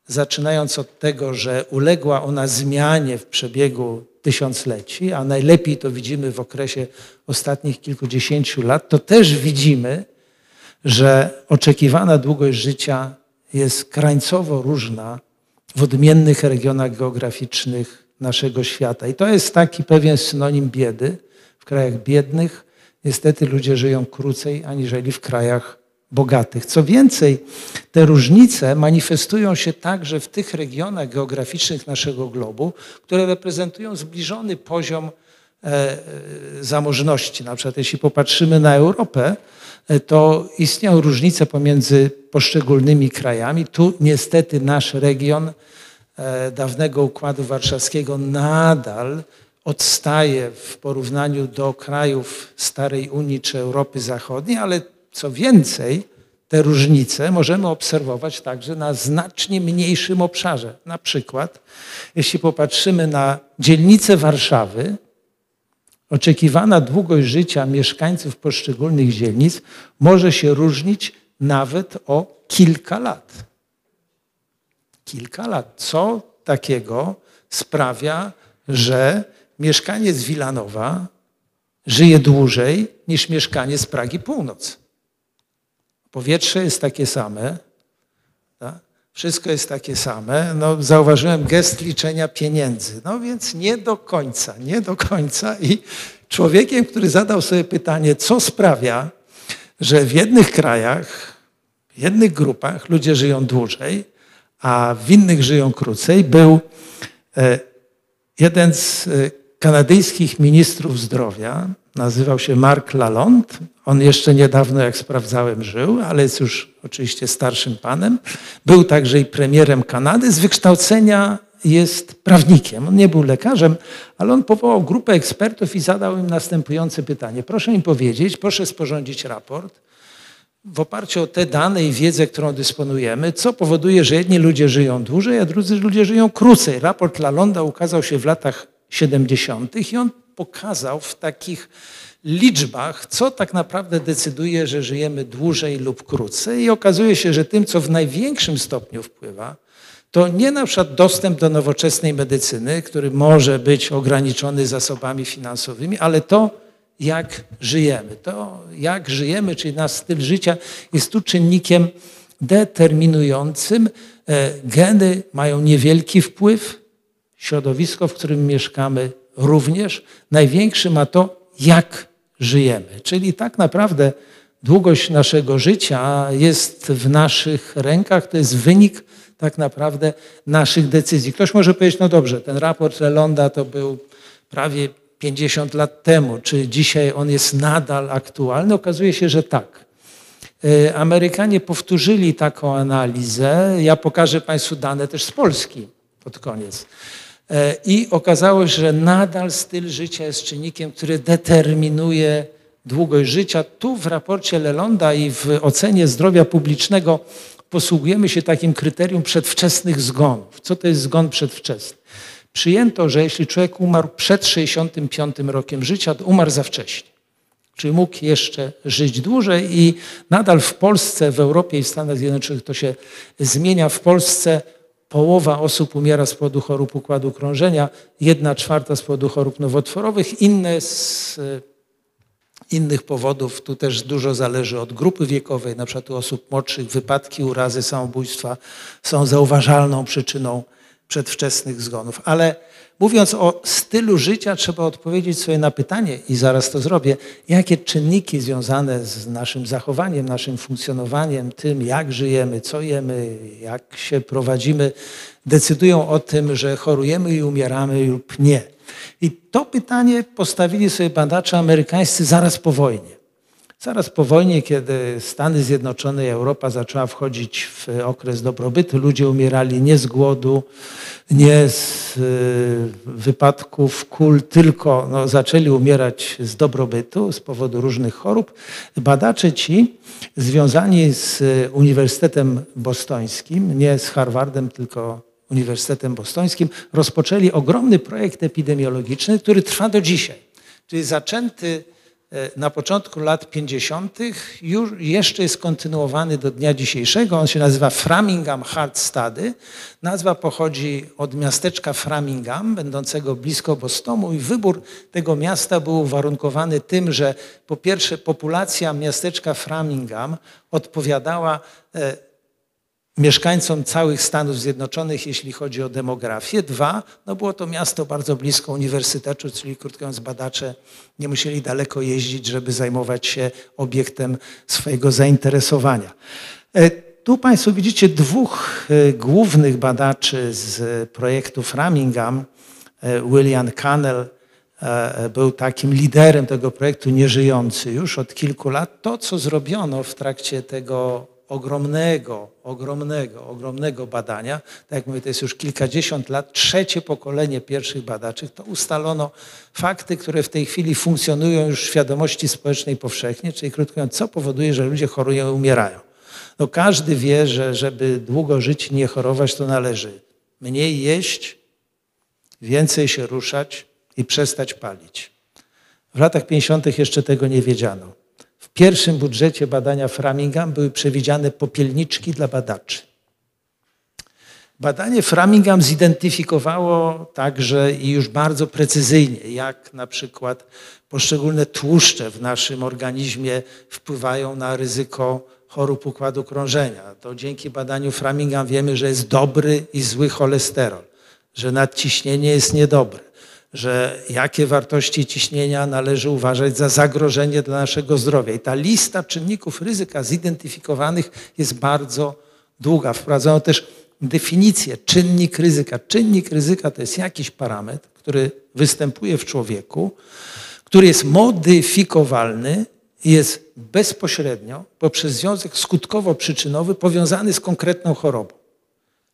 zaczynając od tego, że uległa ona zmianie w przebiegu tysiącleci, a najlepiej to widzimy w okresie ostatnich kilkudziesięciu lat, to też widzimy, że oczekiwana długość życia jest krańcowo różna w odmiennych regionach geograficznych naszego świata. I to jest taki pewien synonim biedy. W krajach biednych niestety ludzie żyją krócej aniżeli w krajach bogatych. Co więcej, te różnice manifestują się także w tych regionach geograficznych naszego globu, które reprezentują zbliżony poziom e, e, zamożności. Na przykład jeśli popatrzymy na Europę, e, to istnieją różnice pomiędzy poszczególnymi krajami. Tu niestety nasz region dawnego Układu Warszawskiego nadal odstaje w porównaniu do krajów starej Unii czy Europy Zachodniej, ale co więcej, te różnice możemy obserwować także na znacznie mniejszym obszarze. Na przykład, jeśli popatrzymy na dzielnicę Warszawy, oczekiwana długość życia mieszkańców poszczególnych dzielnic może się różnić nawet o kilka lat. Kilka lat. Co takiego sprawia, że mieszkaniec Wilanowa żyje dłużej niż mieszkaniec Pragi Północ? Powietrze jest takie same, tak? wszystko jest takie same. No, zauważyłem gest liczenia pieniędzy. No więc nie do końca, nie do końca. I człowiekiem, który zadał sobie pytanie, co sprawia, że w jednych krajach, w jednych grupach ludzie żyją dłużej, a w innych żyją krócej, był e, jeden z e, kanadyjskich ministrów zdrowia, nazywał się Mark Lalonde. On jeszcze niedawno, jak sprawdzałem, żył, ale jest już oczywiście starszym panem. Był także i premierem Kanady. Z wykształcenia jest prawnikiem. On nie był lekarzem, ale on powołał grupę ekspertów i zadał im następujące pytanie. Proszę mi powiedzieć, proszę sporządzić raport, w oparciu o te dane i wiedzę, którą dysponujemy, co powoduje, że jedni ludzie żyją dłużej, a drudzy ludzie żyją krócej. Raport Lalonda ukazał się w latach 70. i on pokazał w takich liczbach, co tak naprawdę decyduje, że żyjemy dłużej lub krócej. I okazuje się, że tym, co w największym stopniu wpływa, to nie na przykład dostęp do nowoczesnej medycyny, który może być ograniczony zasobami finansowymi, ale to, jak żyjemy. To, jak żyjemy, czyli nasz styl życia jest tu czynnikiem determinującym. E, geny mają niewielki wpływ, środowisko, w którym mieszkamy również. Największy ma to, jak żyjemy. Czyli tak naprawdę długość naszego życia jest w naszych rękach, to jest wynik tak naprawdę naszych decyzji. Ktoś może powiedzieć, no dobrze, ten raport Lelonda to był prawie 50 lat temu, czy dzisiaj on jest nadal aktualny? Okazuje się, że tak. E, Amerykanie powtórzyli taką analizę. Ja pokażę Państwu dane też z Polski pod koniec. E, I okazało się, że nadal styl życia jest czynnikiem, który determinuje długość życia. Tu w raporcie Lelonda i w ocenie zdrowia publicznego posługujemy się takim kryterium przedwczesnych zgonów. Co to jest zgon przedwczesny? Przyjęto, że jeśli człowiek umarł przed 65 rokiem życia, to umarł za wcześnie. Czyli mógł jeszcze żyć dłużej i nadal w Polsce, w Europie i w Stanach Zjednoczonych to się zmienia. W Polsce połowa osób umiera z powodu chorób układu krążenia, jedna czwarta z powodu chorób nowotworowych, inne z innych powodów. Tu też dużo zależy od grupy wiekowej, na przykład u osób młodszych wypadki, urazy, samobójstwa są zauważalną przyczyną przedwczesnych zgonów. Ale mówiąc o stylu życia, trzeba odpowiedzieć sobie na pytanie, i zaraz to zrobię, jakie czynniki związane z naszym zachowaniem, naszym funkcjonowaniem, tym, jak żyjemy, co jemy, jak się prowadzimy, decydują o tym, że chorujemy i umieramy lub nie. I to pytanie postawili sobie badacze amerykańscy zaraz po wojnie. Zaraz po wojnie, kiedy Stany Zjednoczone i Europa zaczęła wchodzić w okres dobrobytu, ludzie umierali nie z głodu, nie z y, wypadków kul, tylko no, zaczęli umierać z dobrobytu z powodu różnych chorób. Badacze ci związani z Uniwersytetem Bostońskim, nie z Harvardem, tylko Uniwersytetem Bostońskim, rozpoczęli ogromny projekt epidemiologiczny, który trwa do dzisiaj. Czyli zaczęty na początku lat 50. już jeszcze jest kontynuowany do dnia dzisiejszego. On się nazywa Framingham Heart Study. Nazwa pochodzi od miasteczka Framingham, będącego blisko Bostonu i wybór tego miasta był uwarunkowany tym, że po pierwsze populacja miasteczka Framingham odpowiadała e, mieszkańcom całych Stanów Zjednoczonych, jeśli chodzi o demografię. Dwa, no było to miasto bardzo blisko uniwersytetu, czyli krótko mówiąc badacze nie musieli daleko jeździć, żeby zajmować się obiektem swojego zainteresowania. E, tu Państwo widzicie dwóch e, głównych badaczy z projektu Framingham. E, William Cannell był takim liderem tego projektu, nieżyjący już od kilku lat. To, co zrobiono w trakcie tego ogromnego, ogromnego, ogromnego badania, tak jak mówię, to jest już kilkadziesiąt lat, trzecie pokolenie pierwszych badaczy, to ustalono fakty, które w tej chwili funkcjonują już w świadomości społecznej powszechnie, czyli krótko mówiąc, co powoduje, że ludzie chorują i umierają. No każdy wie, że żeby długo żyć i nie chorować, to należy mniej jeść, więcej się ruszać i przestać palić. W latach 50. jeszcze tego nie wiedziano. Pierwszym budżecie badania Framingham były przewidziane popielniczki dla badaczy. Badanie Framingham zidentyfikowało także i już bardzo precyzyjnie, jak na przykład poszczególne tłuszcze w naszym organizmie wpływają na ryzyko chorób układu krążenia. To dzięki badaniu Framingham wiemy, że jest dobry i zły cholesterol, że nadciśnienie jest niedobre, że jakie wartości ciśnienia należy uważać za zagrożenie dla naszego zdrowia. I ta lista czynników ryzyka zidentyfikowanych jest bardzo długa. Wprowadzono też definicję czynnik ryzyka. Czynnik ryzyka to jest jakiś parametr, który występuje w człowieku, który jest modyfikowalny i jest bezpośrednio poprzez związek skutkowo-przyczynowy powiązany z konkretną chorobą.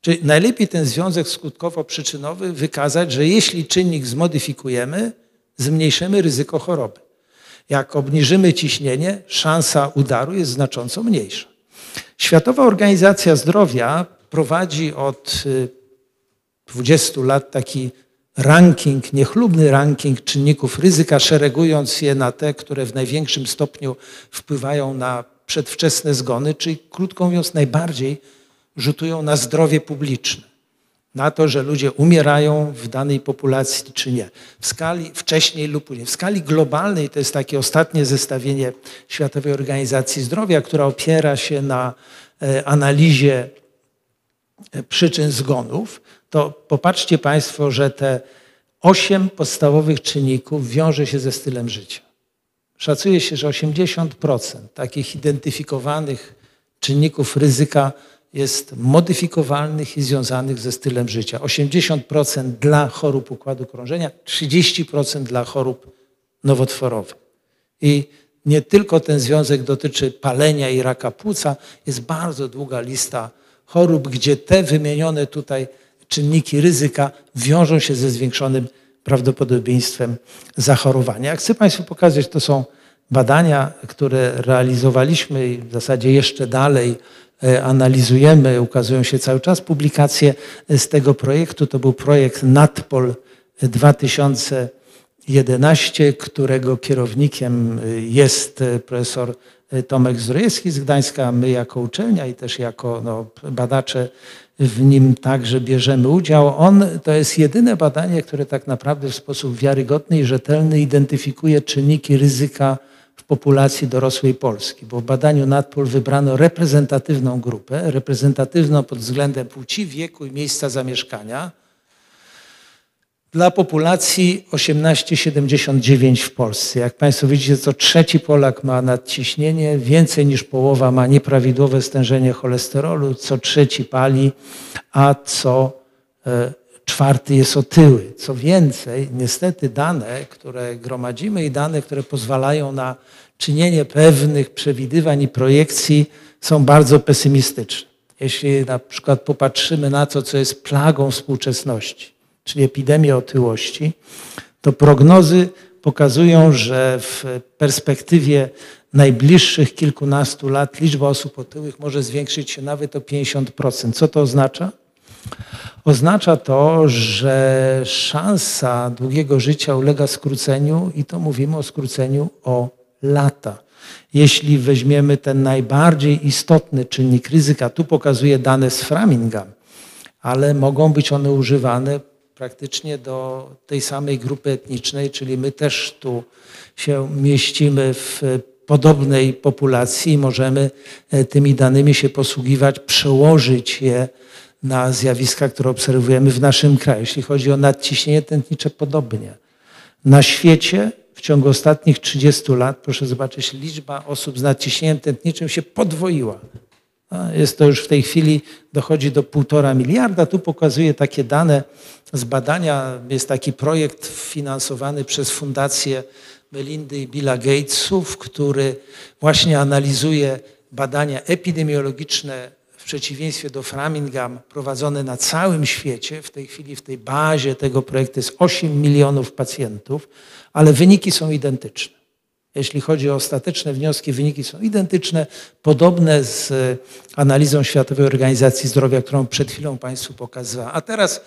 Czyli najlepiej ten związek skutkowo-przyczynowy wykazać, że jeśli czynnik zmodyfikujemy, zmniejszymy ryzyko choroby. Jak obniżymy ciśnienie, szansa udaru jest znacząco mniejsza. Światowa Organizacja Zdrowia prowadzi od 20 y, lat taki ranking, niechlubny ranking czynników ryzyka, szeregując je na te, które w największym stopniu wpływają na przedwczesne zgony, czyli krótko mówiąc, najbardziej rzutują na zdrowie publiczne. Na to, że ludzie umierają w danej populacji, czy nie. W skali wcześniej lub później. W skali globalnej to jest takie ostatnie zestawienie Światowej Organizacji Zdrowia, która opiera się na e, analizie e, przyczyn zgonów to popatrzcie Państwo, że te osiem podstawowych czynników wiąże się ze stylem życia. Szacuje się, że 80% takich identyfikowanych czynników ryzyka jest modyfikowalnych i związanych ze stylem życia. 80% dla chorób układu krążenia, 30% dla chorób nowotworowych. I nie tylko ten związek dotyczy palenia i raka płuca, jest bardzo długa lista chorób, gdzie te wymienione tutaj czynniki ryzyka wiążą się ze zwiększonym prawdopodobieństwem zachorowania. chcę Państwu pokazać, to są badania, które realizowaliśmy i w zasadzie jeszcze dalej analizujemy, ukazują się cały czas publikacje z tego projektu. To był projekt NATPOL 2011, którego kierownikiem e, jest e, profesor Tomek Zdrojewski z Gdańska, my jako uczelnia i też jako no, badacze w nim także bierzemy udział. On to jest jedyne badanie, które tak naprawdę w sposób wiarygodny i rzetelny identyfikuje czynniki ryzyka w populacji dorosłej Polski, bo w badaniu NADPOL wybrano reprezentatywną grupę, reprezentatywną pod względem płci, wieku i miejsca zamieszkania, dla populacji 18,79 w Polsce. Jak Państwo widzicie, co trzeci Polak ma nadciśnienie, więcej niż połowa ma nieprawidłowe stężenie cholesterolu, co trzeci pali, a co e, czwarty jest otyły. Co więcej, niestety dane, które gromadzimy i dane, które pozwalają na czynienie pewnych przewidywań i projekcji są bardzo pesymistyczne. Jeśli na przykład popatrzymy na to, co jest plagą współczesności, czyli epidemię otyłości, to prognozy pokazują, że w perspektywie najbliższych kilkunastu lat liczba osób otyłych może zwiększyć się nawet o 50%. Co to oznacza? Oznacza to, że szansa długiego życia ulega skróceniu i to mówimy o skróceniu o lata. Jeśli weźmiemy ten najbardziej istotny czynnik ryzyka, tu pokazuję dane z Framingham, ale mogą być one używane praktycznie do tej samej grupy etnicznej, czyli my też tu się mieścimy w podobnej populacji i możemy e, tymi danymi się posługiwać, przełożyć je na zjawiska, które obserwujemy w naszym kraju. Jeśli chodzi o nadciśnienie tętnicze, podobnie. Na świecie w ciągu ostatnich 30 lat, proszę zobaczyć, liczba osób z nadciśnieniem tętniczym się podwoiła. Jest to już w tej chwili, dochodzi do półtora miliarda. Tu pokazuję takie dane z badania. Jest taki projekt finansowany przez Fundację Melindy i Billa Gatesów, który właśnie analizuje badania epidemiologiczne w przeciwieństwie do Framingham prowadzone na całym świecie. W tej chwili w tej bazie tego projektu jest 8 milionów pacjentów, ale wyniki są identyczne. Jeśli chodzi o ostateczne wnioski, wyniki są identyczne, podobne z analizą Światowej Organizacji Zdrowia, którą przed chwilą Państwu pokazywałem. A teraz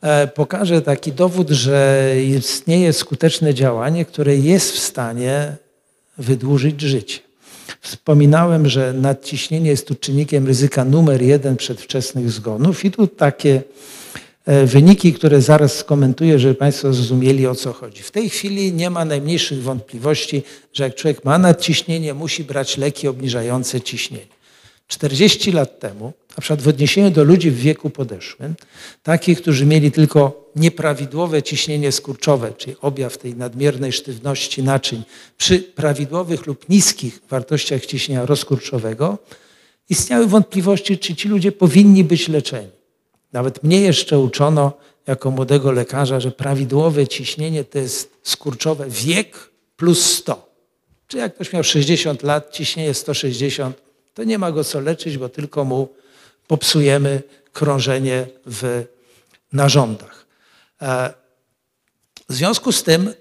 e, pokażę taki dowód, że istnieje skuteczne działanie, które jest w stanie wydłużyć życie. Wspominałem, że nadciśnienie jest tu czynnikiem ryzyka numer jeden przedwczesnych zgonów i tu takie E, wyniki, które zaraz skomentuję, żeby Państwo zrozumieli o co chodzi. W tej chwili nie ma najmniejszych wątpliwości, że jak człowiek ma nadciśnienie, musi brać leki obniżające ciśnienie. 40 lat temu, na przykład w odniesieniu do ludzi w wieku podeszłym, takich, którzy mieli tylko nieprawidłowe ciśnienie skurczowe, czyli objaw tej nadmiernej sztywności naczyń, przy prawidłowych lub niskich wartościach ciśnienia rozkurczowego, istniały wątpliwości, czy ci ludzie powinni być leczeni. Nawet mnie jeszcze uczono jako młodego lekarza, że prawidłowe ciśnienie to jest skurczowe wiek plus 100. Czy jak ktoś miał 60 lat, ciśnienie 160, to nie ma go co leczyć, bo tylko mu popsujemy krążenie w narządach. E, w związku z tym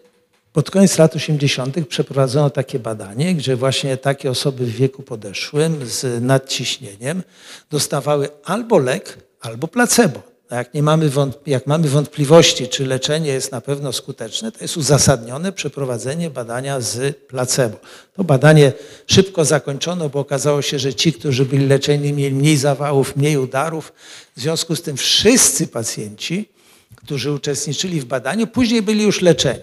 Pod koniec lat 80. przeprowadzono takie badanie, gdzie właśnie takie osoby w wieku podeszłym z nadciśnieniem dostawały albo lek, albo placebo. Jak, nie mamy jak mamy wątpliwości, czy leczenie jest na pewno skuteczne, to jest uzasadnione przeprowadzenie badania z placebo. To badanie szybko zakończono, bo okazało się, że ci, którzy byli leczeni, mieli mniej zawałów, mniej udarów. W związku z tym wszyscy pacjenci, którzy uczestniczyli w badaniu, później byli już leczeni.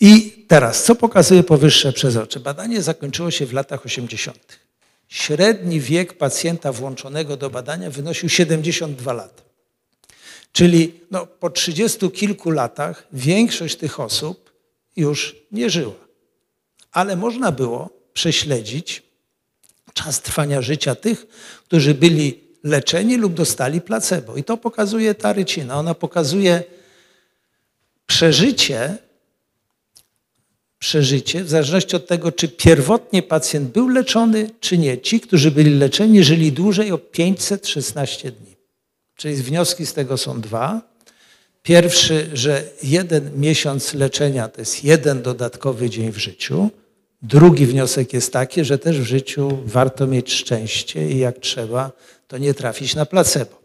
I teraz, co pokazuje powyższe przezrocze? Badanie zakończyło się w latach 80. Średni wiek pacjenta włączonego do badania wynosił 72 lata. Czyli no, po 30 kilku latach większość tych osób już nie żyła. Ale można było prześledzić czas trwania życia tych, którzy byli leczeni lub dostali placebo. I to pokazuje ta rycina. Ona pokazuje przeżycie przeżycie, w zależności od tego, czy pierwotnie pacjent był leczony, czy nie. Ci, którzy byli leczeni, żyli dłużej o 516 dni. Czyli wnioski z tego są dwa. Pierwszy, że jeden miesiąc leczenia to jest jeden dodatkowy dzień w życiu. Drugi wniosek jest taki, że też w życiu warto mieć szczęście i jak trzeba, to nie trafić na placebo.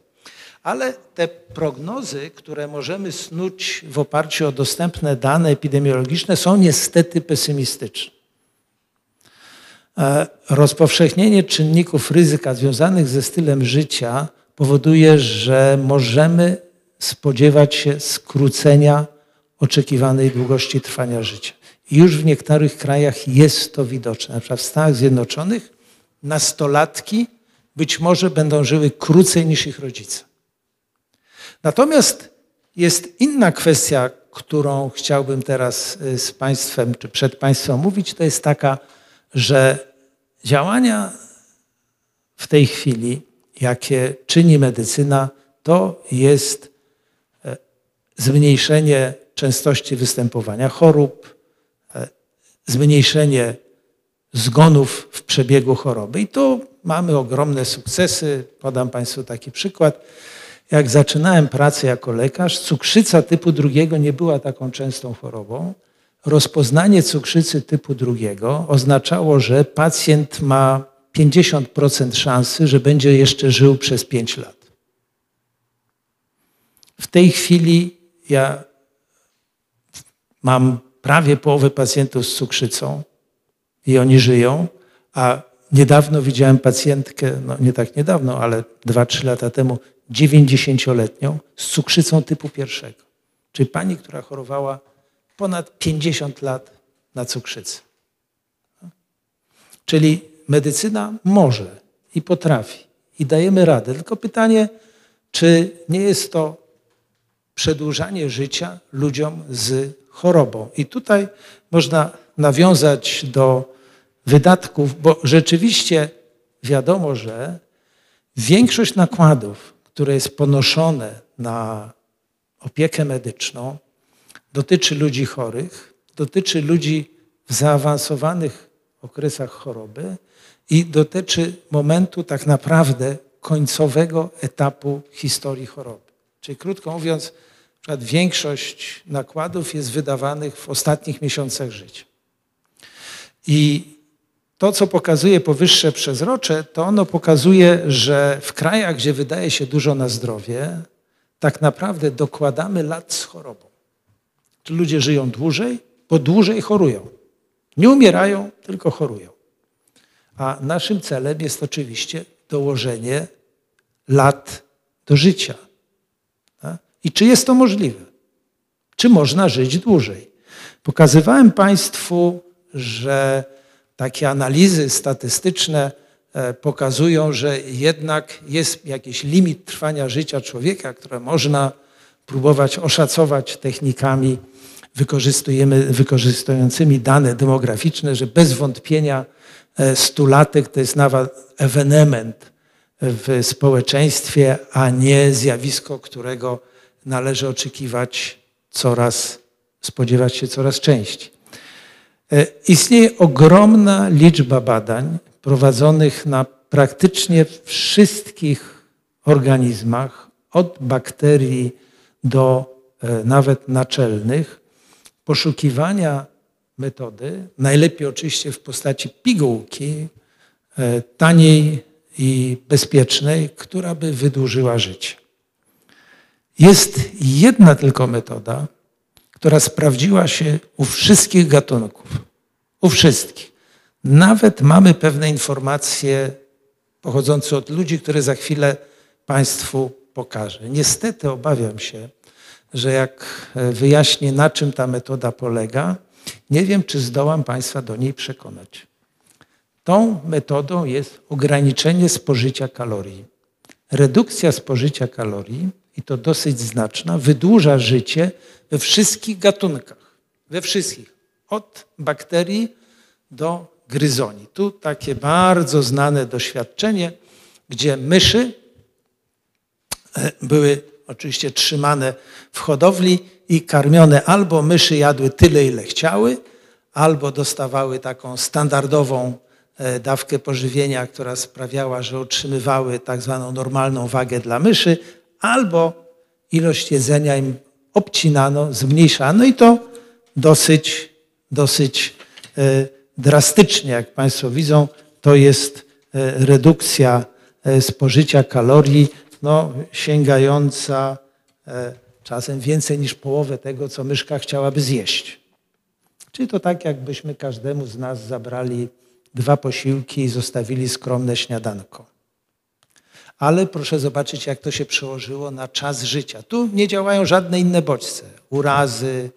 Ale te prognozy, które możemy snuć w oparciu o dostępne dane epidemiologiczne, są niestety pesymistyczne. E, rozpowszechnienie czynników ryzyka związanych ze stylem życia powoduje, że możemy spodziewać się skrócenia oczekiwanej długości trwania życia. I już w niektórych krajach jest to widoczne. Na przykład w Stanach Zjednoczonych nastolatki być może będą żyły krócej niż ich rodzice. Natomiast jest inna kwestia, którą chciałbym teraz y, z Państwem czy przed Państwem mówić, to jest taka, że działania w tej chwili, jakie czyni medycyna, to jest e, zmniejszenie częstości występowania chorób, e, zmniejszenie zgonów w przebiegu choroby. I tu mamy ogromne sukcesy. Podam Państwu taki przykład. Jak zaczynałem pracę jako lekarz, cukrzyca typu drugiego nie była taką częstą chorobą. Rozpoznanie cukrzycy typu drugiego oznaczało, że pacjent ma 50% szansy, że będzie jeszcze żył przez 5 lat. W tej chwili ja mam prawie połowę pacjentów z cukrzycą i oni żyją, a niedawno widziałem pacjentkę, no nie tak niedawno, ale 2-3 lata temu, 90-letnią z cukrzycą typu pierwszego. Czyli pani, która chorowała ponad 50 lat na cukrzycę. Czyli medycyna może i potrafi i dajemy radę. Tylko pytanie, czy nie jest to przedłużanie życia ludziom z chorobą. I tutaj można nawiązać do wydatków, bo rzeczywiście wiadomo, że większość nakładów, które jest ponoszone na opiekę medyczną, dotyczy ludzi chorych, dotyczy ludzi w zaawansowanych okresach choroby i dotyczy momentu tak naprawdę końcowego etapu historii choroby. Czyli krótko mówiąc, przykład większość nakładów jest wydawanych w ostatnich miesiącach życia. I to, co pokazuje powyższe przezrocze, to ono pokazuje, że w krajach, gdzie wydaje się dużo na zdrowie, tak naprawdę dokładamy lat z chorobą. Tu ludzie żyją dłużej, bo dłużej chorują. Nie umierają, tylko chorują. A naszym celem jest oczywiście dołożenie lat do życia. I czy jest to możliwe? Czy można żyć dłużej? Pokazywałem Państwu, że takie analizy statystyczne e, pokazują, że jednak jest jakiś limit trwania życia człowieka, które można próbować oszacować technikami wykorzystującymi dane demograficzne, że bez wątpienia e, stulatek to jest nawet ewenement w społeczeństwie, a nie zjawisko, którego należy oczekiwać coraz, spodziewać się coraz częściej. E, istnieje ogromna liczba badań prowadzonych na praktycznie wszystkich organizmach, od bakterii do e, nawet naczelnych, poszukiwania metody, najlepiej oczywiście w postaci pigułki, e, taniej i bezpiecznej, która by wydłużyła życie. Jest jedna tylko metoda, która sprawdziła się u wszystkich gatunków. U wszystkich. Nawet mamy pewne informacje pochodzące od ludzi, które za chwilę Państwu pokażę. Niestety obawiam się, że jak wyjaśnię, na czym ta metoda polega, nie wiem, czy zdołam Państwa do niej przekonać. Tą metodą jest ograniczenie spożycia kalorii. Redukcja spożycia kalorii, i to dosyć znaczna, wydłuża życie we wszystkich gatunkach. We wszystkich. Od bakterii do gryzoni. Tu takie bardzo znane doświadczenie, gdzie myszy e, były oczywiście trzymane w hodowli i karmione albo myszy jadły tyle, ile chciały, albo dostawały taką standardową e, dawkę pożywienia, która sprawiała, że utrzymywały tak zwaną normalną wagę dla myszy, albo ilość jedzenia im obcinano, zmniejszano i to dosyć, dosyć e, drastycznie, jak Państwo widzą, to jest e, redukcja spożycia kalorii no, sięgająca czasem więcej niż połowę tego, co myszka chciałaby zjeść. Czyli to tak, jakbyśmy każdemu z nas zabrali dwa posiłki i zostawili skromne śniadanko. Ale proszę zobaczyć, jak to się przełożyło na czas życia. Tu nie działają żadne inne bodźce. Urazy,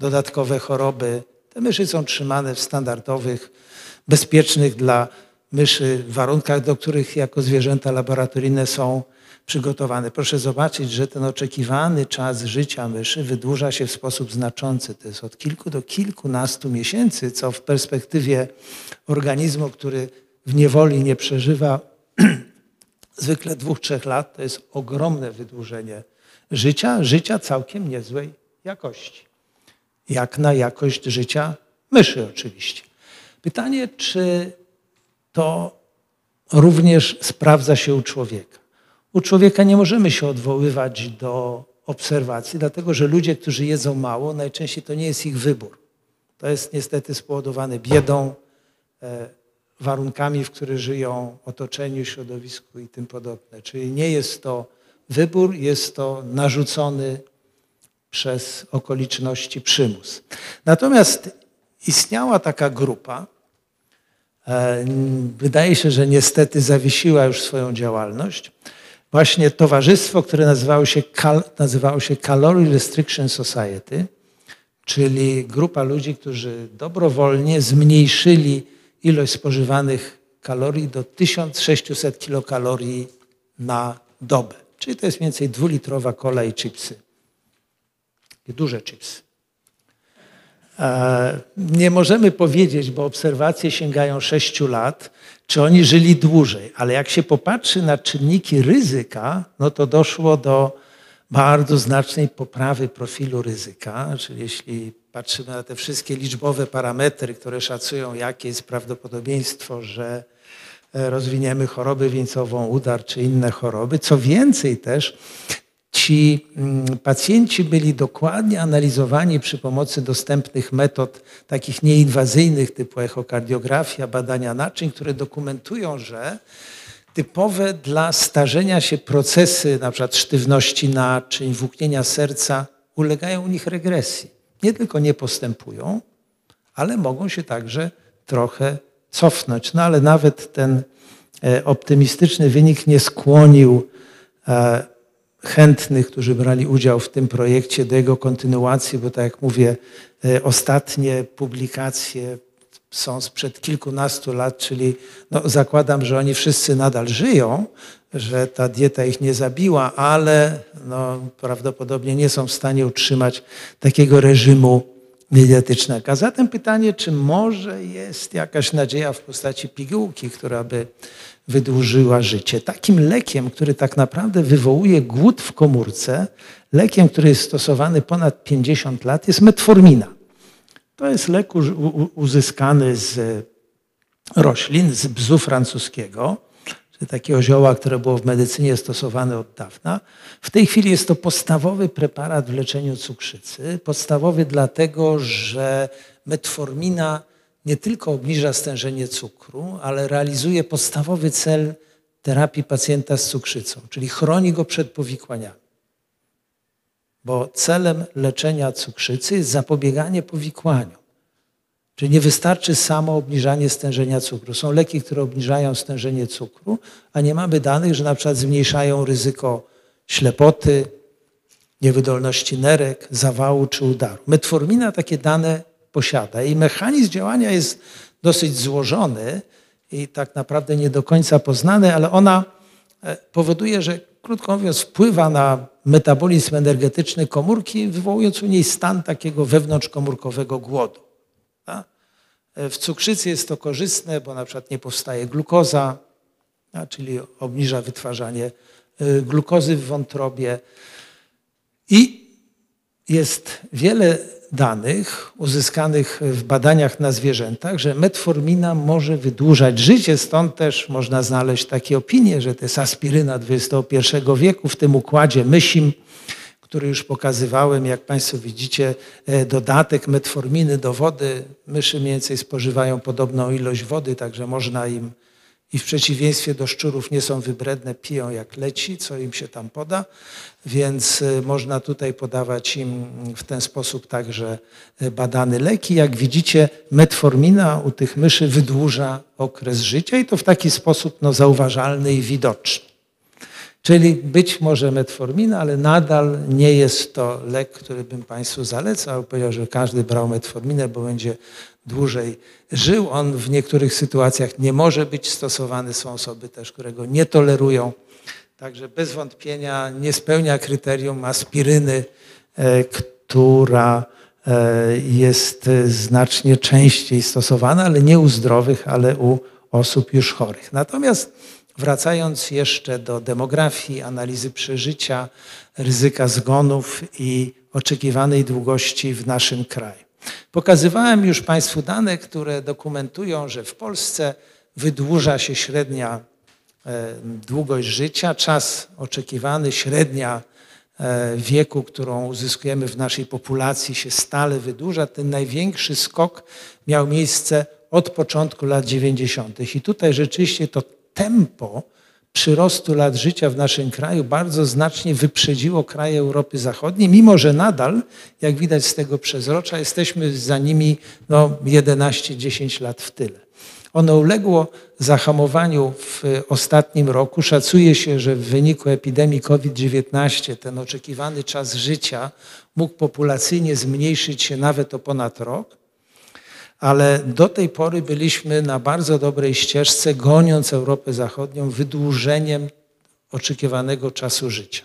dodatkowe choroby. Te myszy są trzymane w standardowych, bezpiecznych dla myszy warunkach, do których jako zwierzęta laboratoryjne są przygotowane. Proszę zobaczyć, że ten oczekiwany czas życia myszy wydłuża się w sposób znaczący. To jest od kilku do kilkunastu miesięcy, co w perspektywie organizmu, który w niewoli nie przeżywa zwykle dwóch, trzech lat, to jest ogromne wydłużenie życia, życia całkiem niezłej jakości. Jak na jakość życia myszy oczywiście. Pytanie, czy to również sprawdza się u człowieka. U człowieka nie możemy się odwoływać do obserwacji, dlatego że ludzie, którzy jedzą mało, najczęściej to nie jest ich wybór. To jest niestety spowodowane biedą, e, warunkami, w których żyją, otoczeniu, środowisku i tym podobne. Czyli nie jest to wybór, jest to narzucony przez okoliczności przymus. Natomiast istniała taka grupa, e, wydaje się, że niestety zawiesiła już swoją działalność, właśnie towarzystwo, które nazywało się, nazywało się Calorie Restriction Society, czyli grupa ludzi, którzy dobrowolnie zmniejszyli ilość spożywanych kalorii do 1600 kilokalorii na dobę. Czyli to jest mniej więcej dwulitrowa kola i chipsy. Takie duże chipsy. E, nie możemy powiedzieć, bo obserwacje sięgają 6 lat, czy oni żyli dłużej, ale jak się popatrzy na czynniki ryzyka, no to doszło do bardzo znacznej poprawy profilu ryzyka, czyli jeśli patrzymy na te wszystkie liczbowe parametry, które szacują, jakie jest prawdopodobieństwo, że e, rozwiniemy chorobę wieńcową, udar czy inne choroby. Co więcej też, ci mm, pacjenci byli dokładnie analizowani przy pomocy dostępnych metod takich nieinwazyjnych typu echokardiografia, badania naczyń, które dokumentują, że typowe dla starzenia się procesy, na przykład sztywności naczyń, włóknienia serca, ulegają u nich regresji. Nie tylko nie postępują, ale mogą się także trochę cofnąć. No ale nawet ten e, optymistyczny wynik nie skłonił e, chętnych, którzy brali udział w tym projekcie, do jego kontynuacji, bo tak jak mówię, e, ostatnie publikacje są sprzed kilkunastu lat, czyli no, zakładam, że oni wszyscy nadal żyją, że ta dieta ich nie zabiła, ale no, prawdopodobnie nie są w stanie utrzymać takiego reżimu dietetycznego. A zatem pytanie, czy może jest jakaś nadzieja w postaci pigułki, która by wydłużyła życie. Takim lekiem, który tak naprawdę wywołuje głód w komórce, lekiem, który jest stosowany ponad 50 lat, jest metformina. To jest lek uzyskany z roślin, z bzu francuskiego. czyli takiego zioła, które było w medycynie stosowane od dawna. W tej chwili jest to podstawowy preparat w leczeniu cukrzycy. Podstawowy dlatego, że metformina nie tylko obniża stężenie cukru, ale realizuje podstawowy cel terapii pacjenta z cukrzycą, czyli chroni go przed powikłaniami. Bo celem leczenia cukrzycy jest zapobieganie powikłaniom. Czyli nie wystarczy samo obniżanie stężenia cukru. Są leki, które obniżają stężenie cukru, a nie mamy danych, że na przykład zmniejszają ryzyko ślepoty, niewydolności nerek, zawału czy udaru. Metformina takie dane posiada i mechanizm działania jest dosyć złożony i tak naprawdę nie do końca poznany, ale ona e, powoduje, że krótko mówiąc wpływa na metabolizm energetyczny komórki, wywołując u niej stan takiego wewnątrzkomórkowego głodu. W cukrzycy jest to korzystne, bo na przykład nie powstaje glukoza, czyli obniża wytwarzanie y, glukozy w wątrobie. I jest wiele danych uzyskanych w badaniach na zwierzętach, że metformina może wydłużać życie, stąd też można znaleźć takie opinie, że to jest aspiryna XXI wieku w tym układzie mysim, który już pokazywałem, jak Państwo widzicie, e, dodatek metforminy do wody. Myszy mniej więcej spożywają podobną ilość wody, także można im i w przeciwieństwie do szczurów nie są wybredne, piją jak leci, co im się tam poda, więc e, można tutaj podawać im w ten sposób także e, badane leki. Jak widzicie, metformina u tych myszy wydłuża okres życia i to w taki sposób no, zauważalny i widoczny. Czyli być może metformina, ale nadal nie jest to lek, który bym Państwu zalecał. Powiedział, że każdy brał metforminę, bo będzie dłużej żył. On w niektórych sytuacjach nie może być stosowany. Są osoby też, które go nie tolerują. Także bez wątpienia nie spełnia kryterium aspiryny, e, która e, jest znacznie częściej stosowana, ale nie u zdrowych, ale u osób już chorych. Natomiast Wracając jeszcze do demografii, analizy przeżycia, ryzyka zgonów i oczekiwanej długości w naszym kraju. Pokazywałem już Państwu dane, które dokumentują, że w Polsce wydłuża się średnia e, długość życia, czas oczekiwany, średnia e, wieku, którą uzyskujemy w naszej populacji się stale wydłuża. Ten największy skok miał miejsce od początku lat 90. I tutaj rzeczywiście to tempo przyrostu lat życia w naszym kraju bardzo znacznie wyprzedziło kraje Europy Zachodniej, mimo że nadal, jak widać z tego przezrocza, jesteśmy za nimi no, 11-10 lat w tyle. Ono uległo zahamowaniu w ostatnim roku. Szacuje się, że w wyniku epidemii COVID-19 ten oczekiwany czas życia mógł populacyjnie zmniejszyć się nawet o ponad rok ale do tej pory byliśmy na bardzo dobrej ścieżce, goniąc Europę Zachodnią wydłużeniem oczekiwanego czasu życia.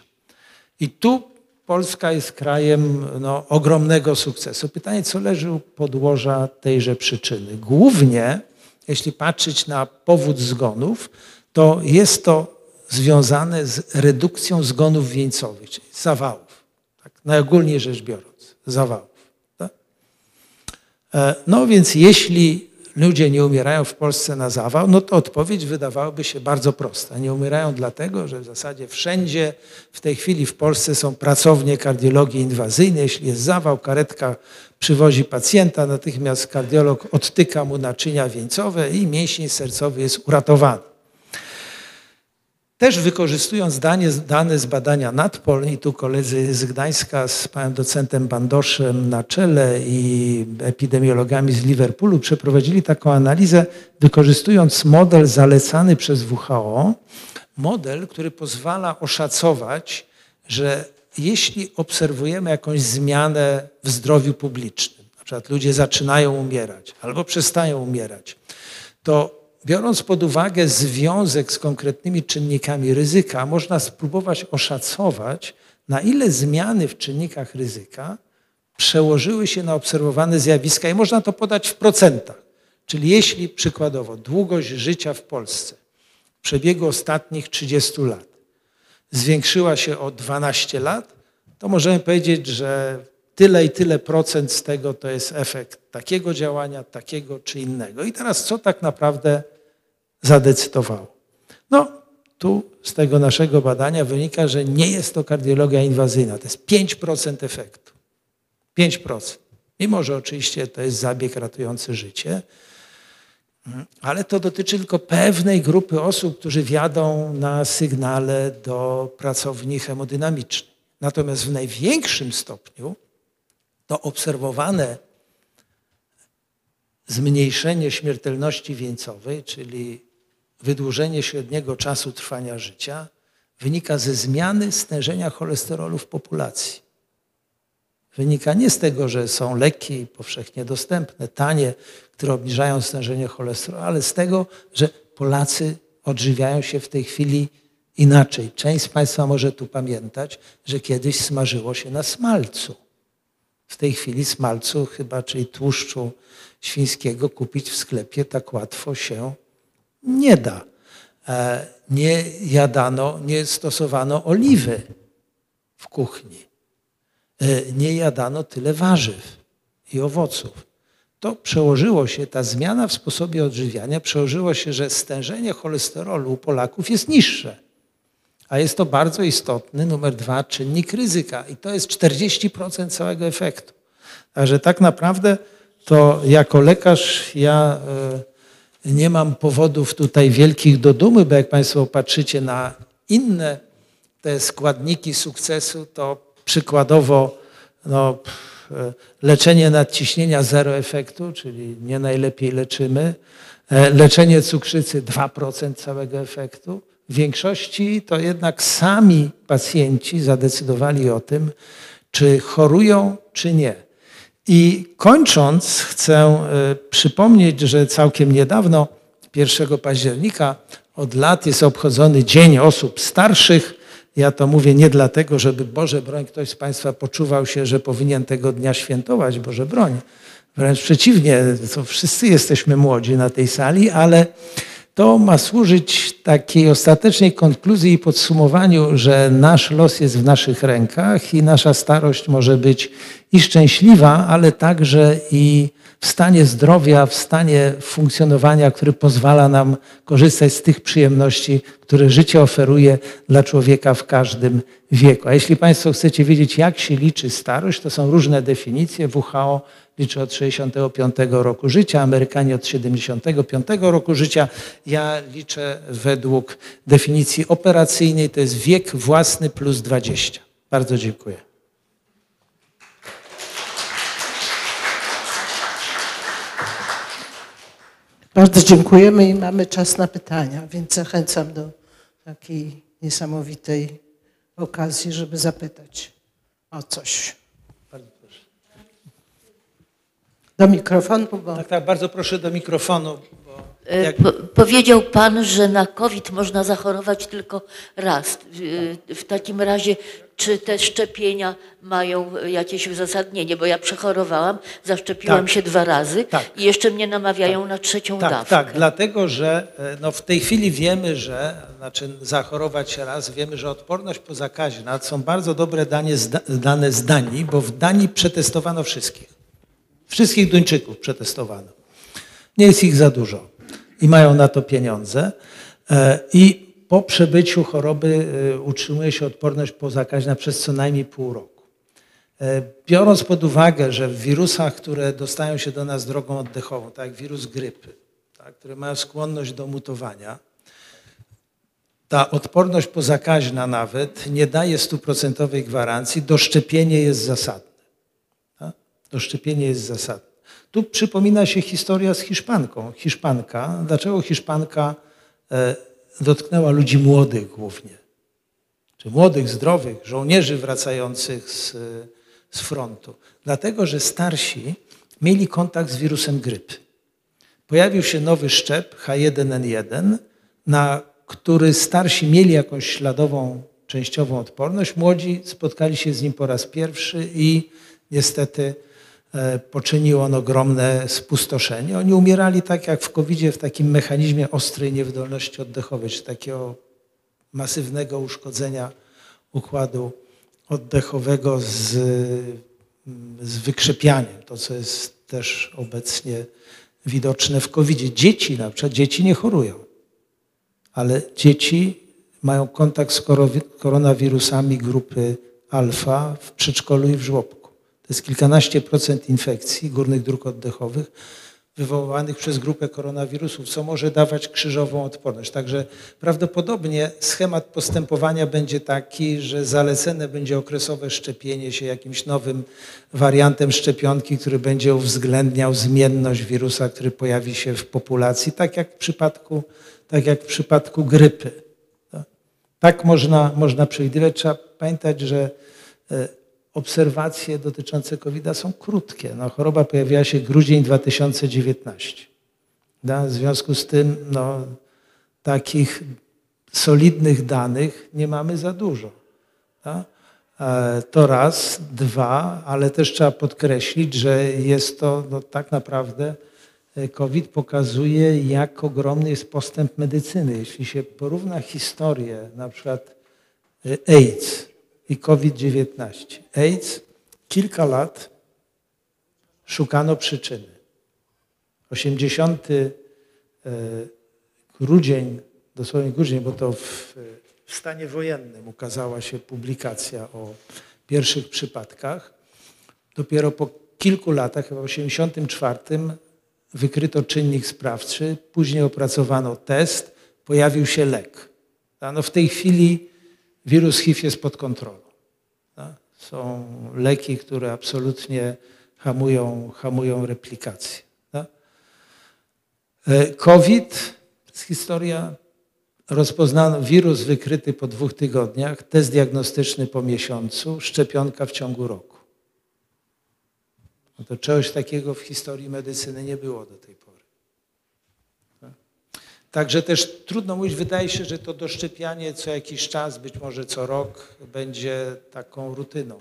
I tu Polska jest krajem no, ogromnego sukcesu. Pytanie, co leży u podłoża tejże przyczyny? Głównie, jeśli patrzeć na powód zgonów, to jest to związane z redukcją zgonów wieńcowych, czyli zawałów. Tak, najogólniej rzecz biorąc, zawałów. E, no więc jeśli ludzie nie umierają w Polsce na zawał, no to odpowiedź wydawałaby się bardzo prosta. Nie umierają dlatego, że w zasadzie wszędzie w tej chwili w Polsce są pracownie kardiologii inwazyjnej. Jeśli jest zawał, karetka przywozi pacjenta, natychmiast kardiolog odtyka mu naczynia wieńcowe i mięsień sercowy jest uratowany. Też wykorzystując dane, dane z badania NATPOL i tu koledzy z Gdańska z panem docentem Bandoszem na czele i epidemiologami z Liverpoolu przeprowadzili taką analizę, wykorzystując model zalecany przez WHO, model, który pozwala oszacować, że jeśli obserwujemy jakąś zmianę w zdrowiu publicznym, na przykład ludzie zaczynają umierać albo przestają umierać, to biorąc pod uwagę związek z konkretnymi czynnikami ryzyka, można spróbować oszacować, na ile zmiany w czynnikach ryzyka przełożyły się na obserwowane zjawiska i można to podać w procentach. Czyli jeśli przykładowo długość życia w Polsce w przebiegu ostatnich 30 lat zwiększyła się o 12 lat, to możemy powiedzieć, że tyle i tyle procent z tego to jest efekt takiego działania, takiego czy innego. I teraz co tak naprawdę zadecydowało. No, tu z tego naszego badania wynika, że nie jest to kardiologia inwazyjna. To jest 5% efektu. 5%. Mimo, że oczywiście to jest zabieg ratujący życie, ale to dotyczy tylko pewnej grupy osób, którzy wiadą na sygnale do pracowni hemodynamicznej. Natomiast w największym stopniu to obserwowane zmniejszenie śmiertelności wieńcowej, czyli wydłużenie średniego czasu trwania życia, wynika ze zmiany stężenia cholesterolu w populacji. Wynika nie z tego, że są leki powszechnie dostępne, tanie, które obniżają stężenie cholesterolu, ale z tego, że Polacy odżywiają się w tej chwili inaczej. Część z Państwa może tu pamiętać, że kiedyś smażyło się na smalcu. W tej chwili smalcu chyba, czyli tłuszczu świńskiego kupić w sklepie tak łatwo się nie da. E, nie jadano, nie stosowano oliwy w kuchni. E, nie jadano tyle warzyw i owoców. To przełożyło się, ta zmiana w sposobie odżywiania przełożyło się, że stężenie cholesterolu u Polaków jest niższe. A jest to bardzo istotny, numer dwa, czynnik ryzyka. I to jest 40% całego efektu. Także tak naprawdę to jako lekarz ja e, nie mam powodów tutaj wielkich do dumy, bo jak Państwo patrzycie na inne te składniki sukcesu, to przykładowo no, e, leczenie nadciśnienia zero efektu, czyli nie najlepiej leczymy, e, leczenie cukrzycy 2% całego efektu. W większości to jednak sami pacjenci zadecydowali o tym, czy chorują, czy nie. I kończąc, chcę e, przypomnieć, że całkiem niedawno, 1 października, od lat jest obchodzony Dzień Osób Starszych. Ja to mówię nie dlatego, żeby Boże broń ktoś z Państwa poczuwał się, że powinien tego dnia świętować, Boże broń. Wręcz przeciwnie, to wszyscy jesteśmy młodzi na tej sali, ale to ma służyć takiej ostatecznej konkluzji i podsumowaniu, że nasz los jest w naszych rękach i nasza starość może być i szczęśliwa, ale także i w stanie zdrowia, w stanie funkcjonowania, który pozwala nam korzystać z tych przyjemności, które życie oferuje dla człowieka w każdym wieku. A jeśli Państwo chcecie wiedzieć, jak się liczy starość, to są różne definicje. WHO liczy od 65 roku życia, Amerykanie od 75 roku życia. Ja liczę według definicji operacyjnej, to jest wiek własny plus 20. Bardzo dziękuję. Bardzo dziękujemy i mamy czas na pytania, więc zachęcam do takiej niesamowitej okazji, żeby zapytać o coś. Do mikrofonu, bo... Tak, tak, bardzo proszę do mikrofonu. E, jak... Po, powiedział Pan, że na COVID można zachorować tylko raz. W, w takim razie, czy te szczepienia mają jakieś uzasadnienie? Bo ja przechorowałam, zaszczepiłam Tak. się dwa razy Tak. i jeszcze mnie namawiają na trzecią Tak, dawkę. tak, dlatego że e, no, w tej chwili wiemy, że, znaczy zachorować się raz, wiemy, że odporność pozakaźna są bardzo dobre dane z, dane z Danii, bo w Danii przetestowano wszystkich. Wszystkich Duńczyków przetestowano. Nie jest ich za dużo i mają na to pieniądze. E, I po przebyciu choroby e, utrzymuje się odporność pozakaźna przez co najmniej pół roku. E, Biorąc pod uwagę, że w wirusach, które dostają się do nas drogą oddechową, tak jak wirus grypy, tak, które mają skłonność do mutowania, ta odporność pozakaźna nawet nie daje stuprocentowej gwarancji, doszczepienie jest zasadne. Tak? Doszczepienie jest zasadne. Tu przypomina się historia z Hiszpanką. Hiszpanka, dlaczego Hiszpanka e, dotknęła ludzi młodych głównie? Czy młodych, zdrowych, żołnierzy wracających z, z frontu? Dlatego, że starsi mieli kontakt z wirusem grypy. Pojawił się nowy szczep H1N1, na który starsi mieli jakąś śladową, częściową odporność. Młodzi spotkali się z nim po raz pierwszy i niestety poczynił on ogromne spustoszenie. Oni umierali tak jak w covid w takim mechanizmie ostrej niewydolności oddechowej, czy takiego masywnego uszkodzenia układu oddechowego z, z wykrzepianiem, to co jest też obecnie widoczne w covid -zie. Dzieci na przykład, dzieci nie chorują, ale dzieci mają kontakt z koronawirusami grupy alfa w przedszkolu i w żłobku. To jest kilkanaście procent infekcji górnych dróg oddechowych wywołanych przez grupę koronawirusów, co może dawać krzyżową odporność. Także prawdopodobnie schemat postępowania będzie taki, że zalecane będzie okresowe szczepienie się jakimś nowym wariantem szczepionki, który będzie uwzględniał zmienność wirusa, który pojawi się w populacji, tak jak w przypadku, tak jak w przypadku grypy. Tak można, można przewidywać. Trzeba pamiętać, że e, obserwacje dotyczące covid są krótkie. No, choroba pojawiła się grudzień 2019. Da? W związku z tym no, takich solidnych danych nie mamy za dużo. Da? E, To raz, dwa, ale też trzeba podkreślić, że jest to no, tak naprawdę e, COVID pokazuje, jak ogromny jest postęp medycyny. Jeśli się porówna historię na przykład e, AIDS i COVID-19. AIDS kilka lat szukano przyczyny. 80 e, grudzień, dosłownie grudzień, bo to w, w stanie wojennym ukazała się publikacja o pierwszych przypadkach. Dopiero po kilku latach, chyba w 84, wykryto czynnik sprawczy, później opracowano test, pojawił się lek. No w tej chwili wirus HIV jest pod kontrolą. Są leki, które absolutnie hamują, hamują replikację. E, COVID jest historia. Rozpoznano wirus wykryty po dwóch tygodniach, test diagnostyczny po miesiącu, szczepionka w ciągu roku. No to czegoś takiego w historii medycyny nie było do tej pory. Tak? Także też trudno mówić, wydaje się, że to doszczepianie co jakiś czas, być może co rok, będzie taką rutyną.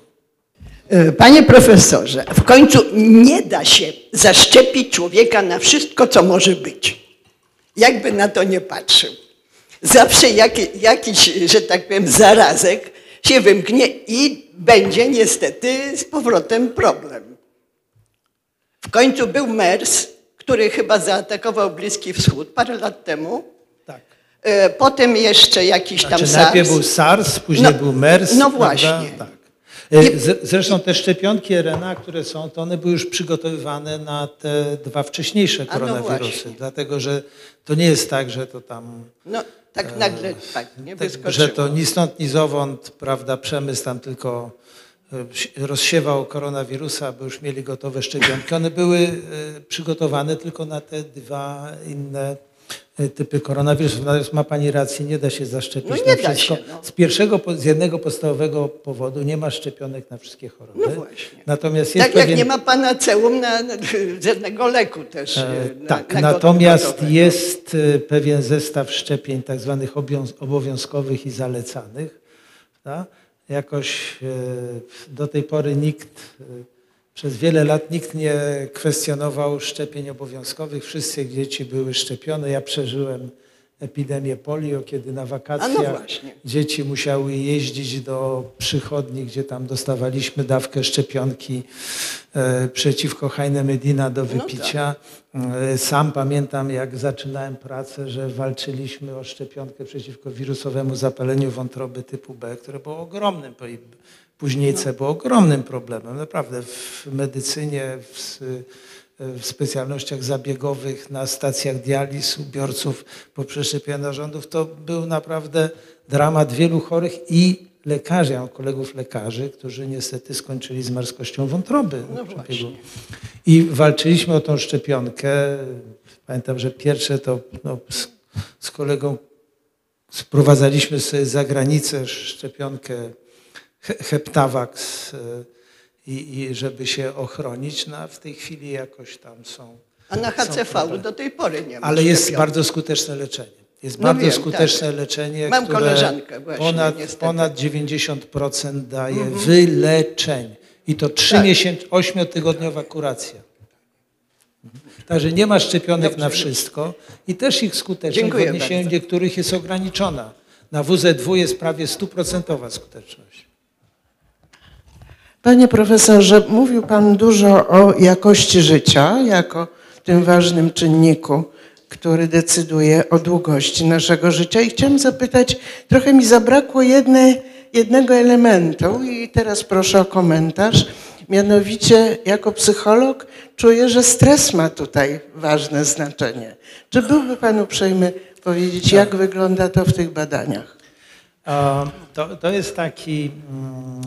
E, Panie profesorze, w końcu nie da się zaszczepić człowieka na wszystko, co może być. Jakby na to nie patrzył. Zawsze jaki, jakiś, że tak powiem, zarazek się wymknie i będzie niestety z powrotem problem. W końcu był MERS, który chyba zaatakował Bliski Wschód parę lat temu. Tak. E, Potem jeszcze jakiś tam Znaczy SARS. najpierw był SARS, później No, był MERS. no właśnie. Tak. E, Zresztą te szczepionki RNA, które są, to one były już przygotowywane na te dwa wcześniejsze no koronawirusy. właśnie. dlatego, że to nie jest tak, że to tam No tak nagle tak, nie tak, że to ni stąd, ni zowąd, prawda, przemysł tam tylko e, rozsiewał koronawirusa, bo już mieli gotowe szczepionki. One były e, przygotowane tylko na te dwa inne e, typy koronawirusów. Natomiast ma Pani rację, nie da się zaszczepić No nie na wszystko. się, no. Z pierwszego, z jednego podstawowego powodu nie ma szczepionek na wszystkie choroby. No właśnie. Natomiast Tak jak pewien... nie ma panaceum na, na żadnego leku też. E, na, Tak, na natomiast jest e, pewien zestaw szczepień tak zwanych obowiąz- obowiązkowych i zalecanych. prawda? Jakoś e, do tej pory nikt, e, przez wiele lat nikt nie kwestionował szczepień obowiązkowych. Wszystkie dzieci były szczepione. Ja przeżyłem epidemię polio, kiedy na wakacjach właśnie. dzieci musiały jeździć do przychodni, gdzie tam dostawaliśmy dawkę szczepionki e, przeciwko Heinemedina do wypicia. E, Sam pamiętam, jak zaczynałem pracę, że walczyliśmy o szczepionkę przeciwko wirusowemu zapaleniu wątroby typu B, które było ogromnym, później C było ogromnym problemem. Naprawdę w medycynie, w, w specjalnościach zabiegowych, na stacjach dializ, ubiorców po przeszczepieniu narządów, to był naprawdę dramat wielu chorych i lekarzy, ja mam kolegów lekarzy, którzy niestety skończyli z marskością wątroby. No. I walczyliśmy o tą szczepionkę. Pamiętam, że pierwsze to no, z, z kolegą sprowadzaliśmy sobie za granicę szczepionkę he- Heptavax y, i, i żeby się ochronić, no a w tej chwili jakoś tam są. A na HCV do tej pory nie ma. Ale jest bardzo skuteczne leczenie. Jest No bardzo wiem, skuteczne tak. leczenie, Mam które koleżankę właśnie, ponad, niestety. Mhm. ponad 90% daje wyleczeń. I to 3 Tak. miesięcy, 8-tygodniowa kuracja. Także nie ma szczepionek na wszystko i też ich skuteczność Dziękuję w odniesieniu bardzo. niektórych jest ograniczona. Na WZW jest prawie stuprocentowa skuteczność. Panie profesorze, mówił Pan dużo o jakości życia jako tym ważnym czynniku, który decyduje o długości naszego życia. I chciałam zapytać, trochę mi zabrakło jedne, jednego elementu i teraz proszę o komentarz. Mianowicie, jako psycholog czuję, że stres ma tutaj ważne znaczenie. Czy byłby Pan uprzejmy powiedzieć, jak wygląda to w tych badaniach? To, to jest taki mm,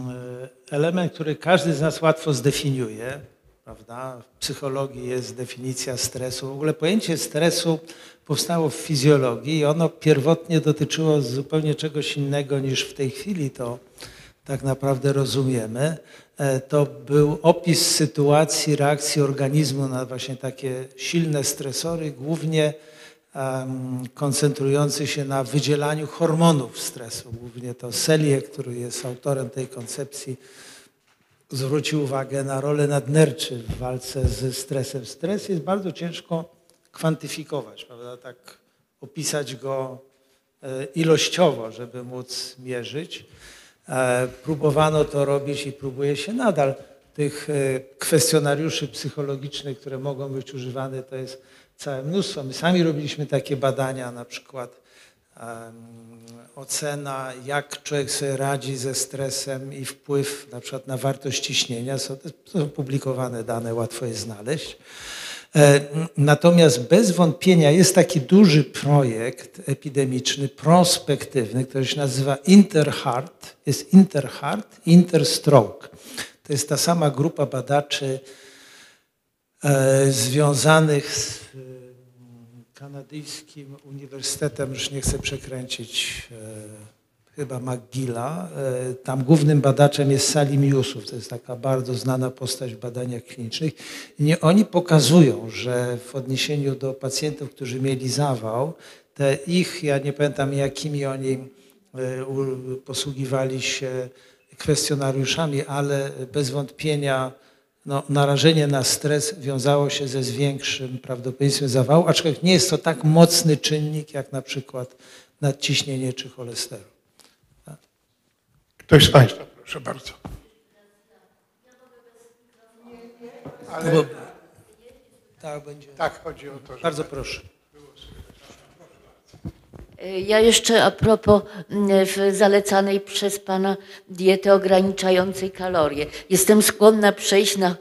element, który każdy z nas łatwo zdefiniuje. Prawda? W psychologii jest definicja stresu. W ogóle pojęcie stresu powstało w fizjologii i ono pierwotnie dotyczyło zupełnie czegoś innego niż w tej chwili to tak naprawdę rozumiemy. E, To był opis sytuacji, reakcji organizmu na właśnie takie silne stresory, głównie koncentrujący się na wydzielaniu hormonów stresu. Głównie to Selye, który jest autorem tej koncepcji, zwrócił uwagę na rolę nadnerczy w walce ze stresem. Stres jest bardzo ciężko kwantyfikować, prawda? tak opisać go e, ilościowo, żeby móc mierzyć. E, Próbowano to robić i próbuje się nadal. Tych e, kwestionariuszy psychologicznych, które mogą być używane, to jest całe mnóstwo. My sami robiliśmy takie badania, na przykład em, ocena, jak człowiek sobie radzi ze stresem i wpływ na przykład na wartość ciśnienia. Są, są publikowane dane, łatwo je znaleźć. E, Natomiast bez wątpienia jest taki duży projekt epidemiczny, prospektywny, który się nazywa Interheart. Jest Interheart, Interstroke. To jest ta sama grupa badaczy związanych z e, kanadyjskim uniwersytetem, już nie chcę przekręcić, e, chyba McGilla. E, Tam głównym badaczem jest Salim Yusuf, to jest taka bardzo znana postać w badaniach klinicznych. Nie, oni pokazują, że w odniesieniu do pacjentów, którzy mieli zawał, te ich, ja nie pamiętam jakimi oni e, posługiwali się kwestionariuszami, ale bez wątpienia no, narażenie na stres wiązało się ze większym prawdopodobieństwem zawału, aczkolwiek nie jest to tak mocny czynnik jak na przykład nadciśnienie czy cholesterol. Ktoś z Państwa, proszę bardzo. Ale Bo, tak, będzie. tak chodzi o to, że Bardzo proszę. Ja jeszcze a propos mm, zalecanej przez Pana diety ograniczającej kalorie. Jestem skłonna przejść na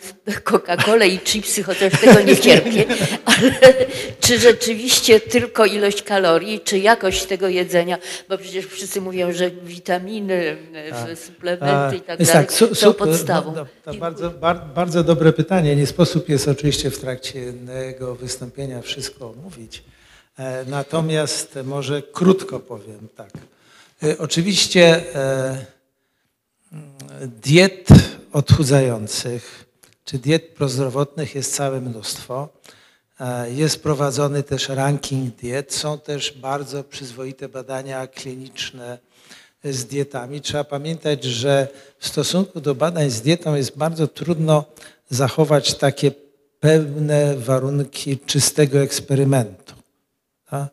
Coca-Colę i chipsy, chociaż tego nie cierpię, ale czy rzeczywiście tylko ilość kalorii, czy jakość tego jedzenia, bo przecież wszyscy mówią, że witaminy, w- suplementy i tak dalej su- są super, podstawą. no, to bardzo, bar, bardzo dobre pytanie. Nie sposób jest oczywiście w trakcie jednego wystąpienia wszystko omówić. E, Natomiast może krótko powiem tak. E, Oczywiście e, diet odchudzających czy diet prozdrowotnych jest całe mnóstwo. Jest prowadzony też ranking diet. Są też bardzo przyzwoite badania kliniczne z dietami. Trzeba pamiętać, że w stosunku do badań z dietą jest bardzo trudno zachować takie pewne warunki czystego eksperymentu. Tak?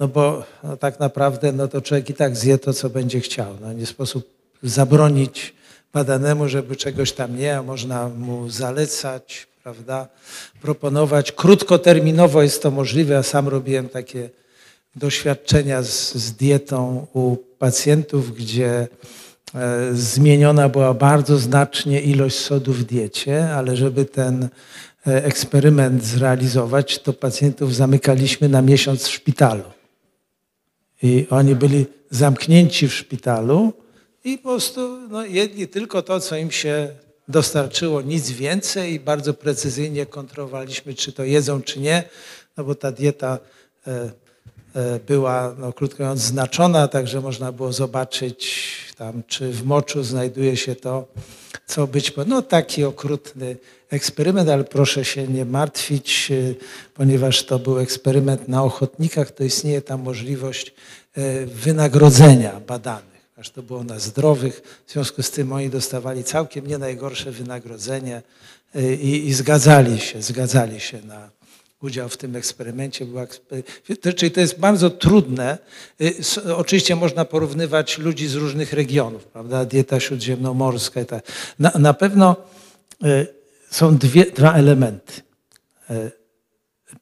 No bo no tak naprawdę no to człowiek i tak zje to, co będzie chciał. No nie sposób zabronić badanemu, żeby czegoś tam nie, a można mu zalecać, prawda, proponować. Krótkoterminowo jest to możliwe. Ja sam robiłem takie doświadczenia z, z dietą u pacjentów, gdzie e, zmieniona była bardzo znacznie ilość sodu w diecie, ale żeby ten eksperyment zrealizować, to pacjentów zamykaliśmy na miesiąc w szpitalu. I oni byli zamknięci w szpitalu i po prostu no, jedli tylko to, co im się dostarczyło, nic więcej i bardzo precyzyjnie kontrolowaliśmy, czy to jedzą, czy nie, no bo ta dieta e, e, była, no, krótko mówiąc, znaczona, także można było zobaczyć tam, czy w moczu znajduje się to, co być po- No taki okrutny eksperyment, ale proszę się nie martwić, e, ponieważ to był eksperyment na ochotnikach, to istnieje tam możliwość e, wynagrodzenia badanych. Aż to było na zdrowych, w związku z tym oni dostawali całkiem nie najgorsze wynagrodzenie e, i, i zgadzali się, zgadzali się na udział w tym eksperymencie. Była, czyli to jest bardzo trudne. Oczywiście można porównywać ludzi z różnych regionów, prawda? Dieta śródziemnomorska i tak. Na, na pewno są dwie, dwa elementy.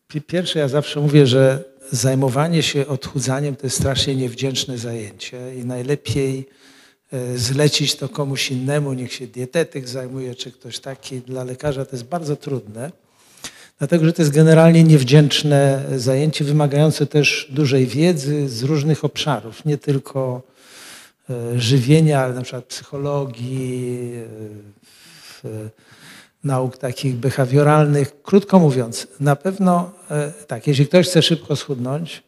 Pi- Pierwsze, ja zawsze mówię, że zajmowanie się odchudzaniem to jest strasznie niewdzięczne zajęcie i najlepiej e, zlecić to komuś innemu, niech się dietetyk zajmuje, czy ktoś taki. Dla lekarza to jest bardzo trudne, dlatego że to jest generalnie niewdzięczne zajęcie, wymagające też dużej wiedzy z różnych obszarów, nie tylko e, żywienia, ale na przykład psychologii, e, w- nauk takich behawioralnych. Krótko mówiąc, na pewno e, tak, jeśli ktoś chce szybko schudnąć,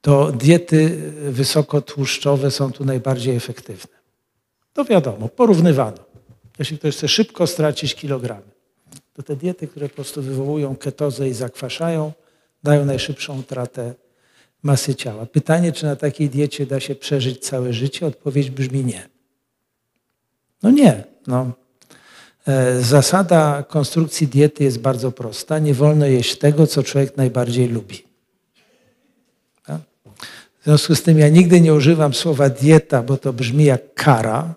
to diety wysokotłuszczowe są tu najbardziej efektywne. To wiadomo, porównywano. Jeśli ktoś chce szybko stracić kilogramy, to te diety, które po prostu wywołują ketozę i zakwaszają, dają najszybszą utratę masy ciała. Pytanie, czy na takiej diecie da się przeżyć całe życie? Odpowiedź brzmi nie. No nie. No. E, Zasada konstrukcji diety jest bardzo prosta. Nie wolno jeść tego, co człowiek najbardziej lubi. Tak? W związku z tym ja nigdy nie używam słowa dieta, bo to brzmi jak kara,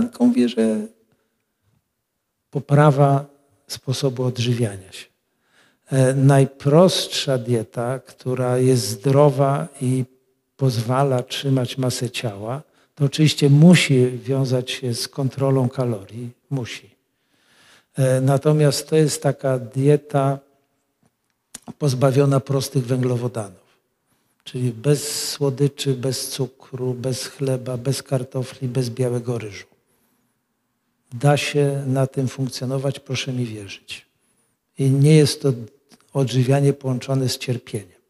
tylko mówię, że poprawa sposobu odżywiania się. E, Najprostsza dieta, która jest zdrowa i pozwala trzymać masę ciała, to oczywiście musi wiązać się z kontrolą kalorii. Musi. E, Natomiast to jest taka dieta pozbawiona prostych węglowodanów. Czyli bez słodyczy, bez cukru, bez chleba, bez kartofli, bez białego ryżu. Da się na tym funkcjonować, proszę mi wierzyć. I nie jest to odżywianie połączone z cierpieniem.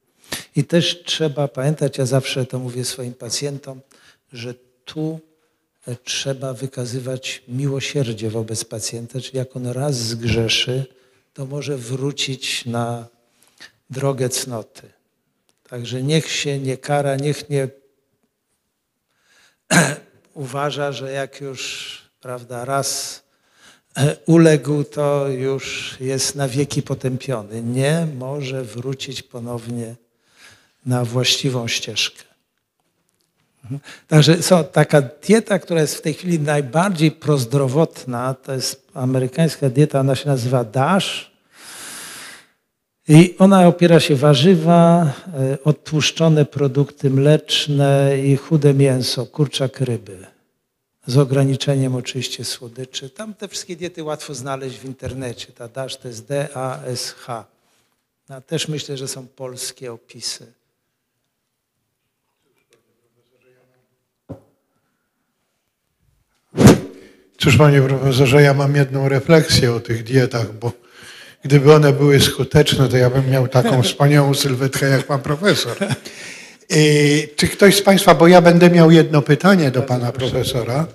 I też trzeba pamiętać, ja zawsze to mówię swoim pacjentom, że tu trzeba wykazywać miłosierdzie wobec pacjenta, czyli jak on raz zgrzeszy, to może wrócić na drogę cnoty. Także niech się nie kara, niech nie uważa, że jak już prawda, raz uległ, to już jest na wieki potępiony. Nie może wrócić ponownie na właściwą ścieżkę. Mhm. Także są, taka dieta, która jest w tej chwili najbardziej prozdrowotna, to jest amerykańska dieta, ona się nazywa DASH. I ona opiera się warzywa, e, odtłuszczone produkty mleczne i chude mięso, kurczak, ryby. Z ograniczeniem oczywiście słodyczy. Tam te wszystkie diety łatwo znaleźć w internecie. Ta DASH to jest D-A-S-H. A też myślę, że są polskie opisy. Cóż, panie profesorze, ja mam jedną refleksję o tych dietach, bo gdyby one były skuteczne, to ja bym miał taką wspaniałą sylwetkę jak pan profesor. I czy ktoś z państwa, bo ja będę miał jedno pytanie do pana profesora.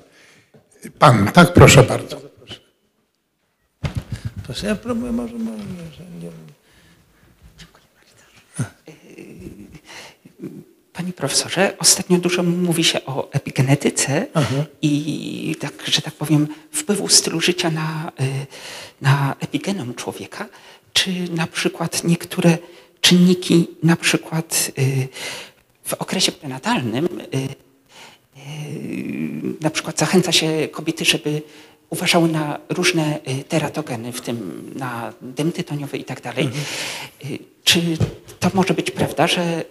Pan, tak, proszę bardzo. Proszę, ja próbuję, może, może że nie, Panie profesorze, ostatnio dużo mówi się o epigenetyce Aha. i tak, że tak powiem, wpływu stylu życia na, y, na epigenom człowieka. Czy na przykład niektóre czynniki, na przykład y, w okresie prenatalnym, y, na przykład zachęca się kobiety, żeby uważały na różne teratogeny, w tym na dym tytoniowy i tak dalej. Y, Czy to może być prawda, że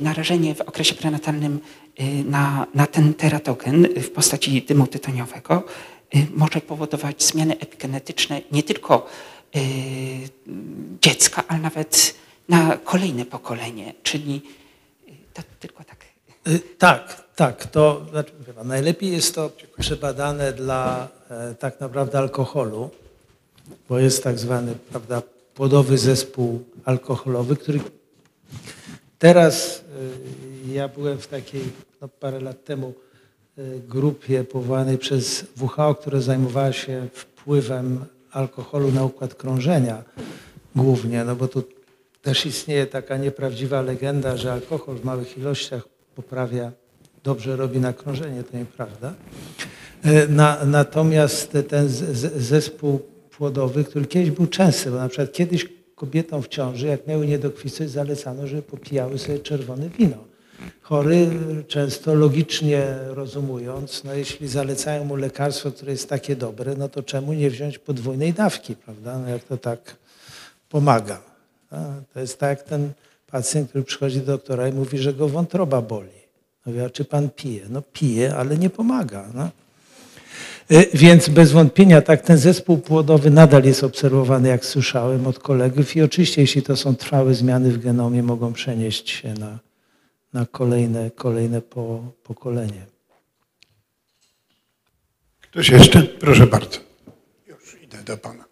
narażenie w okresie prenatalnym y, na, na ten teratogen w postaci dymu tytoniowego y, może powodować zmiany epigenetyczne nie tylko y, dziecka, ale nawet na kolejne pokolenie, czyli y, to tylko tak. Y, Tak, tak. To znaczy, najlepiej jest to przebadane dla e, tak naprawdę alkoholu, bo jest tak zwany prawda, płodowy zespół alkoholowy, który teraz y, ja byłem w takiej no, parę lat temu y, grupie powołanej przez WHO, która zajmowała się wpływem alkoholu na układ krążenia głównie, no bo tu też istnieje taka nieprawdziwa legenda, że alkohol w małych ilościach poprawia, dobrze robi na krążenie, to nieprawda. E, Na, natomiast ten z, z, zespół płodowy, który kiedyś był częsty, bo na przykład kiedyś kobietom w ciąży, jak miały niedokwity, zalecano, żeby popijały sobie czerwone wino. Chory często logicznie rozumując, no jeśli zalecają mu lekarstwo, które jest takie dobre, no to czemu nie wziąć podwójnej dawki, prawda? No jak to tak pomaga. To jest tak jak ten pacjent, który przychodzi do doktora i mówi, że go wątroba boli. Mówi, a czy pan pije? No pije, ale nie pomaga. No. Y, Więc bez wątpienia tak ten zespół płodowy nadal jest obserwowany, jak słyszałem od kolegów i oczywiście jeśli to są trwałe zmiany w genomie, mogą przenieść się na, na kolejne, kolejne po, pokolenie. Ktoś jeszcze? Proszę bardzo. Już idę do pana.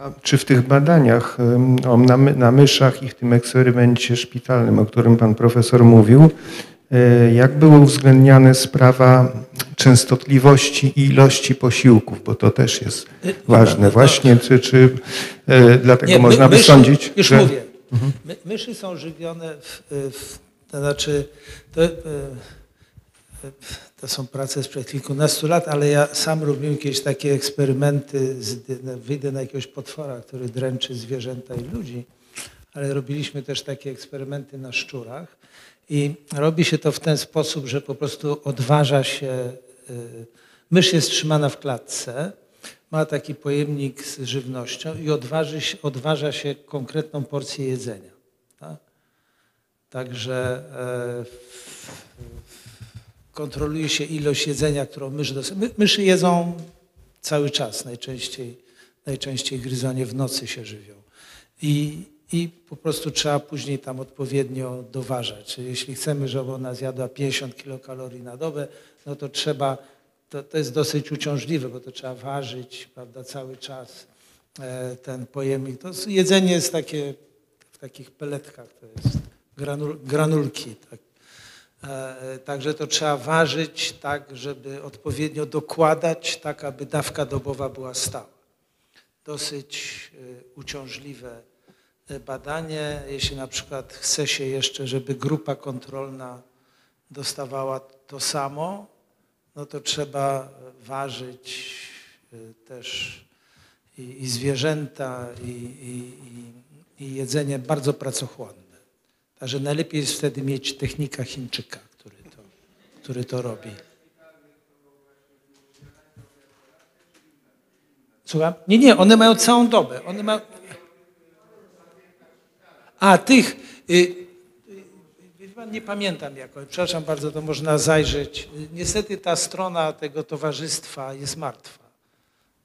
A czy w tych badaniach na, na myszach i w tym eksperymencie szpitalnym, o którym pan profesor mówił, y, jak była uwzględniana sprawa częstotliwości i ilości posiłków, bo to też jest ważne. Właśnie, czy, czy y, dlatego Nie, my- można by myszy- sądzić, Już że... mówię. My, myszy są żywione w, w to znaczy to, e, to są prace sprzed kilkunastu lat, ale ja sam robiłem kiedyś takie eksperymenty, z, wyjdę na jakiegoś potwora, który dręczy zwierzęta i ludzi, ale robiliśmy też takie eksperymenty na szczurach i robi się to w ten sposób, że po prostu odważa się, y, mysz jest trzymana w klatce, ma taki pojemnik z żywnością i odważy odważa się konkretną porcję jedzenia. Tak? Także e, kontroluje się ilość jedzenia, którą mysz dostaje. My, myszy jedzą cały czas, najczęściej, najczęściej gryzonie w nocy się żywią. I, I po prostu trzeba później tam odpowiednio doważać. Czyli jeśli chcemy, żeby ona zjadła 50 kilokalorii na dobę, no to trzeba, to, to jest dosyć uciążliwe, bo to trzeba ważyć prawda, cały czas e, ten pojemnik. To jedzenie jest takie w takich peletkach, to jest granul, granulki. Tak. E, Także to trzeba ważyć tak, żeby odpowiednio dokładać, tak aby dawka dobowa była stała. Dosyć e, uciążliwe e, badanie. Jeśli na przykład chce się jeszcze, żeby grupa kontrolna dostawała to samo, no to trzeba ważyć e, też i, i zwierzęta, i, i, i jedzenie bardzo pracochłonne. Także najlepiej jest wtedy mieć technika Chińczyka, który to, który to robi. Słucham? Nie, nie, one mają całą dobę. One mają... A, tych... Y, y, nie pamiętam jakoś, przepraszam bardzo, to można zajrzeć. Niestety ta strona tego towarzystwa jest martwa.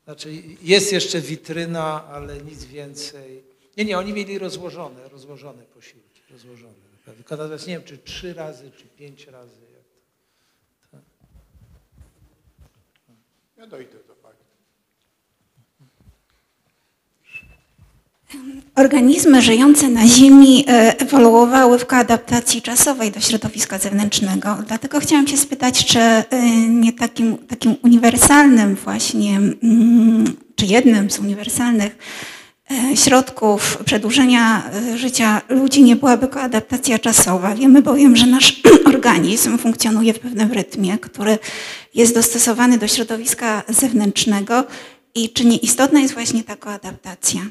Znaczy jest jeszcze witryna, ale nic więcej. Nie, nie, oni mieli rozłożone, rozłożone posiłki, naprawdę. Tylko natomiast nie wiem, czy trzy razy, czy pięć razy. Jak to. Ja dojdę do pani. Organizmy żyjące na Ziemi e, ewoluowały w koadaptacji czasowej do środowiska zewnętrznego. Dlatego chciałam się spytać, czy e, nie takim, takim uniwersalnym właśnie, mm, czy jednym z uniwersalnych środków przedłużenia e, życia ludzi nie byłaby koadaptacja czasowa. Wiemy bowiem, że nasz organizm funkcjonuje w pewnym rytmie, który jest dostosowany do środowiska zewnętrznego i czy nieistotna jest właśnie ta koadaptacja?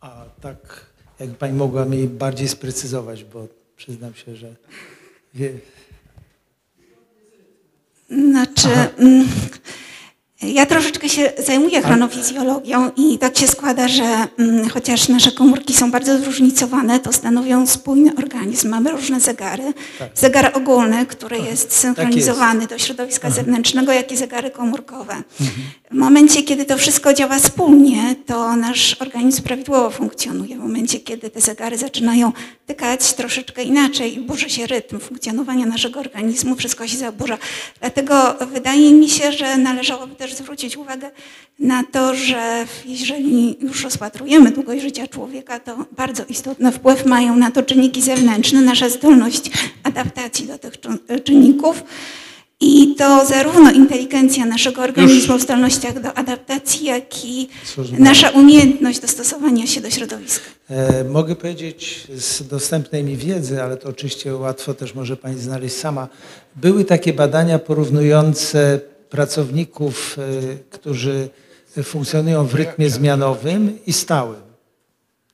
A tak, jakby pani mogła mi bardziej sprecyzować, bo przyznam się, że wie, Znaczy, mm, ja troszeczkę się zajmuję chronofizjologią i tak się składa, że mm, chociaż nasze komórki są bardzo zróżnicowane, to stanowią spójny organizm. Mamy różne zegary. Zegar ogólny, który jest synchronizowany do środowiska zewnętrznego, jak i zegary komórkowe. W momencie, kiedy to wszystko działa wspólnie, to nasz organizm prawidłowo funkcjonuje. W momencie, kiedy te zegary zaczynają tykać troszeczkę inaczej i burzy się rytm funkcjonowania naszego organizmu, wszystko się zaburza. Dlatego wydaje mi się, że należałoby też zwrócić uwagę na to, że jeżeli już rozpatrujemy długość życia człowieka, to bardzo istotny wpływ mają na to czynniki zewnętrzne, nasza zdolność adaptacji do tych czyn- czynników. I to zarówno inteligencja naszego organizmu w zdolnościach do adaptacji, jak i nasza umiejętność dostosowania się do środowiska. E, Mogę powiedzieć z dostępnej mi wiedzy, ale to oczywiście łatwo też może Pani znaleźć sama. Były takie badania porównujące pracowników, e, którzy funkcjonują w rytmie zmianowym i stałym.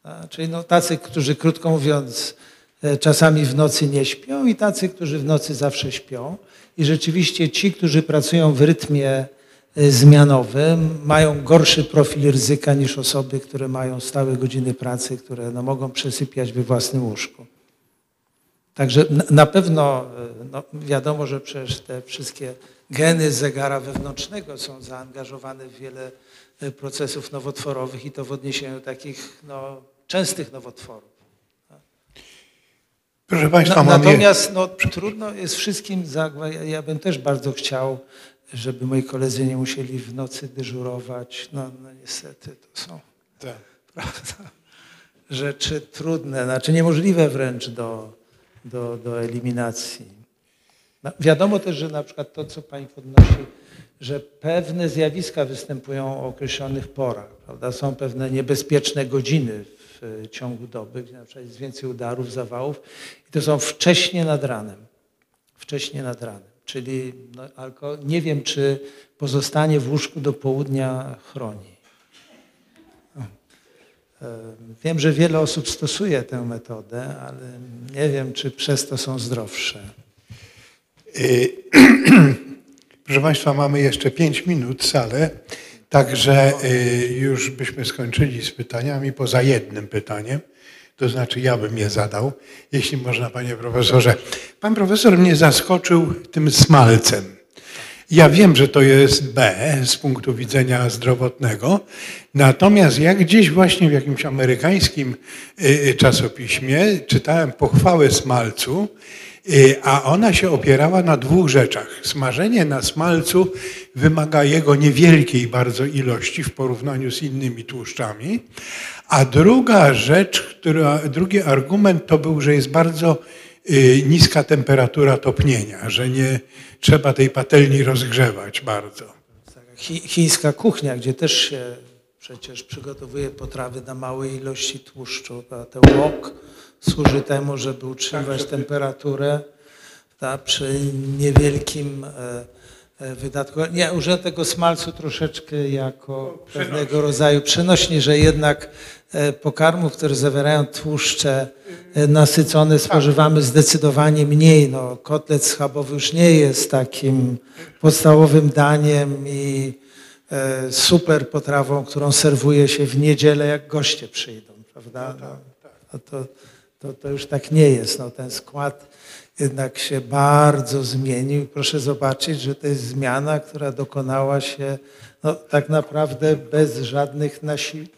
A, Czyli no, tacy, którzy krótko mówiąc e, czasami w nocy nie śpią i tacy, którzy w nocy zawsze śpią. I rzeczywiście ci, którzy pracują w rytmie y, zmianowym, mają gorszy profil ryzyka niż osoby, które mają stałe godziny pracy, które no, mogą przesypiać we własnym łóżku. Także na- pewno y, no, wiadomo, że przecież te wszystkie geny zegara wewnętrznego są zaangażowane w wiele y, procesów nowotworowych i to w odniesieniu do takich no, częstych nowotworów. Proszę Państwa, Na, mam je- natomiast no, trudno jest wszystkim, ja- ja bym też bardzo chciał, żeby moi koledzy nie musieli w nocy dyżurować. No, no niestety to są Tak. prawda, rzeczy trudne, znaczy niemożliwe wręcz do, do, do eliminacji. No, wiadomo też, że na przykład to, co Pani podnosi, że pewne zjawiska występują o określonych porach. Prawda? Są pewne niebezpieczne godziny w e, ciągu doby, gdzie na przykład jest więcej udarów, zawałów i to są wcześnie nad ranem. Wcześnie nad ranem. Czyli no, nie wiem, czy pozostanie w łóżku do południa chroni. E, Wiem, że wiele osób stosuje tę metodę, ale nie wiem, czy przez to są zdrowsze. Y, Proszę Państwa, mamy jeszcze pięć minut salę, także y, już byśmy skończyli z pytaniami, poza jednym pytaniem. To znaczy, ja bym je zadał, jeśli można, panie profesorze. Pan profesor mnie zaskoczył tym smalcem. Ja wiem, że to jest B z punktu widzenia zdrowotnego, natomiast jak gdzieś właśnie w jakimś amerykańskim y, czasopiśmie czytałem pochwałę smalcu, y, a ona się opierała na dwóch rzeczach. Smażenie na smalcu wymaga jego niewielkiej bardzo ilości w porównaniu z innymi tłuszczami, a druga rzecz, która, drugi argument to był, że jest bardzo y, niska temperatura topnienia, że nie trzeba tej patelni rozgrzewać bardzo. Chi, chińska kuchnia, gdzie też się przecież przygotowuje potrawy na małej ilości tłuszczu. a Ten wok służy temu, żeby utrzymywać temperaturę ta, przy niewielkim e, e, wydatku. Nie, użyłem tego smalcu troszeczkę jako pewnego rodzaju przenośni, że jednak e, pokarmów, które zawierają tłuszcze nasycone, spożywamy zdecydowanie mniej. No, kotlet schabowy już nie jest takim podstawowym daniem i super potrawą, którą serwuje się w niedzielę, jak goście przyjdą, prawda? No, no to, to, to już tak nie jest. No, ten skład jednak się bardzo zmienił. Proszę zobaczyć, że to jest zmiana, która dokonała się no, tak naprawdę bez żadnych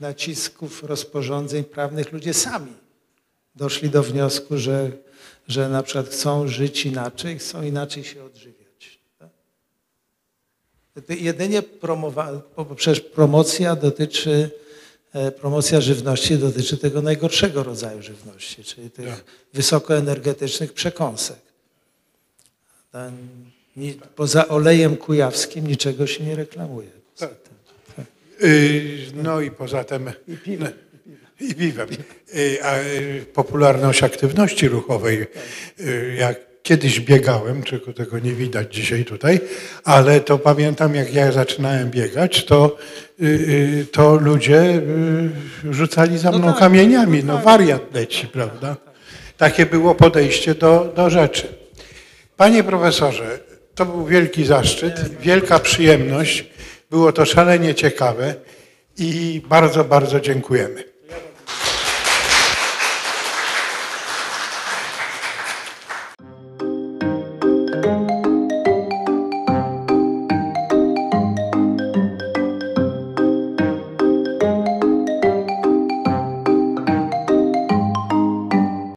nacisków, rozporządzeń prawnych. Ludzie sami doszli do wniosku, że, że na przykład chcą żyć inaczej, chcą inaczej się odżywiać. tak? Jedynie promowa- przecież promocja dotyczy, promocja żywności dotyczy tego najgorszego rodzaju żywności, czyli tych wysokoenergetycznych przekąsek. Poza olejem kujawskim niczego się nie reklamuje. Y, No i poza tym... I piwem. I piwem. Y, A y, popularność aktywności ruchowej, y, jak kiedyś biegałem, tylko tego nie widać dzisiaj tutaj, ale to pamiętam, jak ja zaczynałem biegać, to, y, y, to ludzie y, rzucali za mną kamieniami. No wariat leci, prawda? Takie było podejście do, do rzeczy. Panie profesorze, to był wielki zaszczyt, wielka przyjemność. Było to szalenie ciekawe i bardzo, bardzo dziękujemy.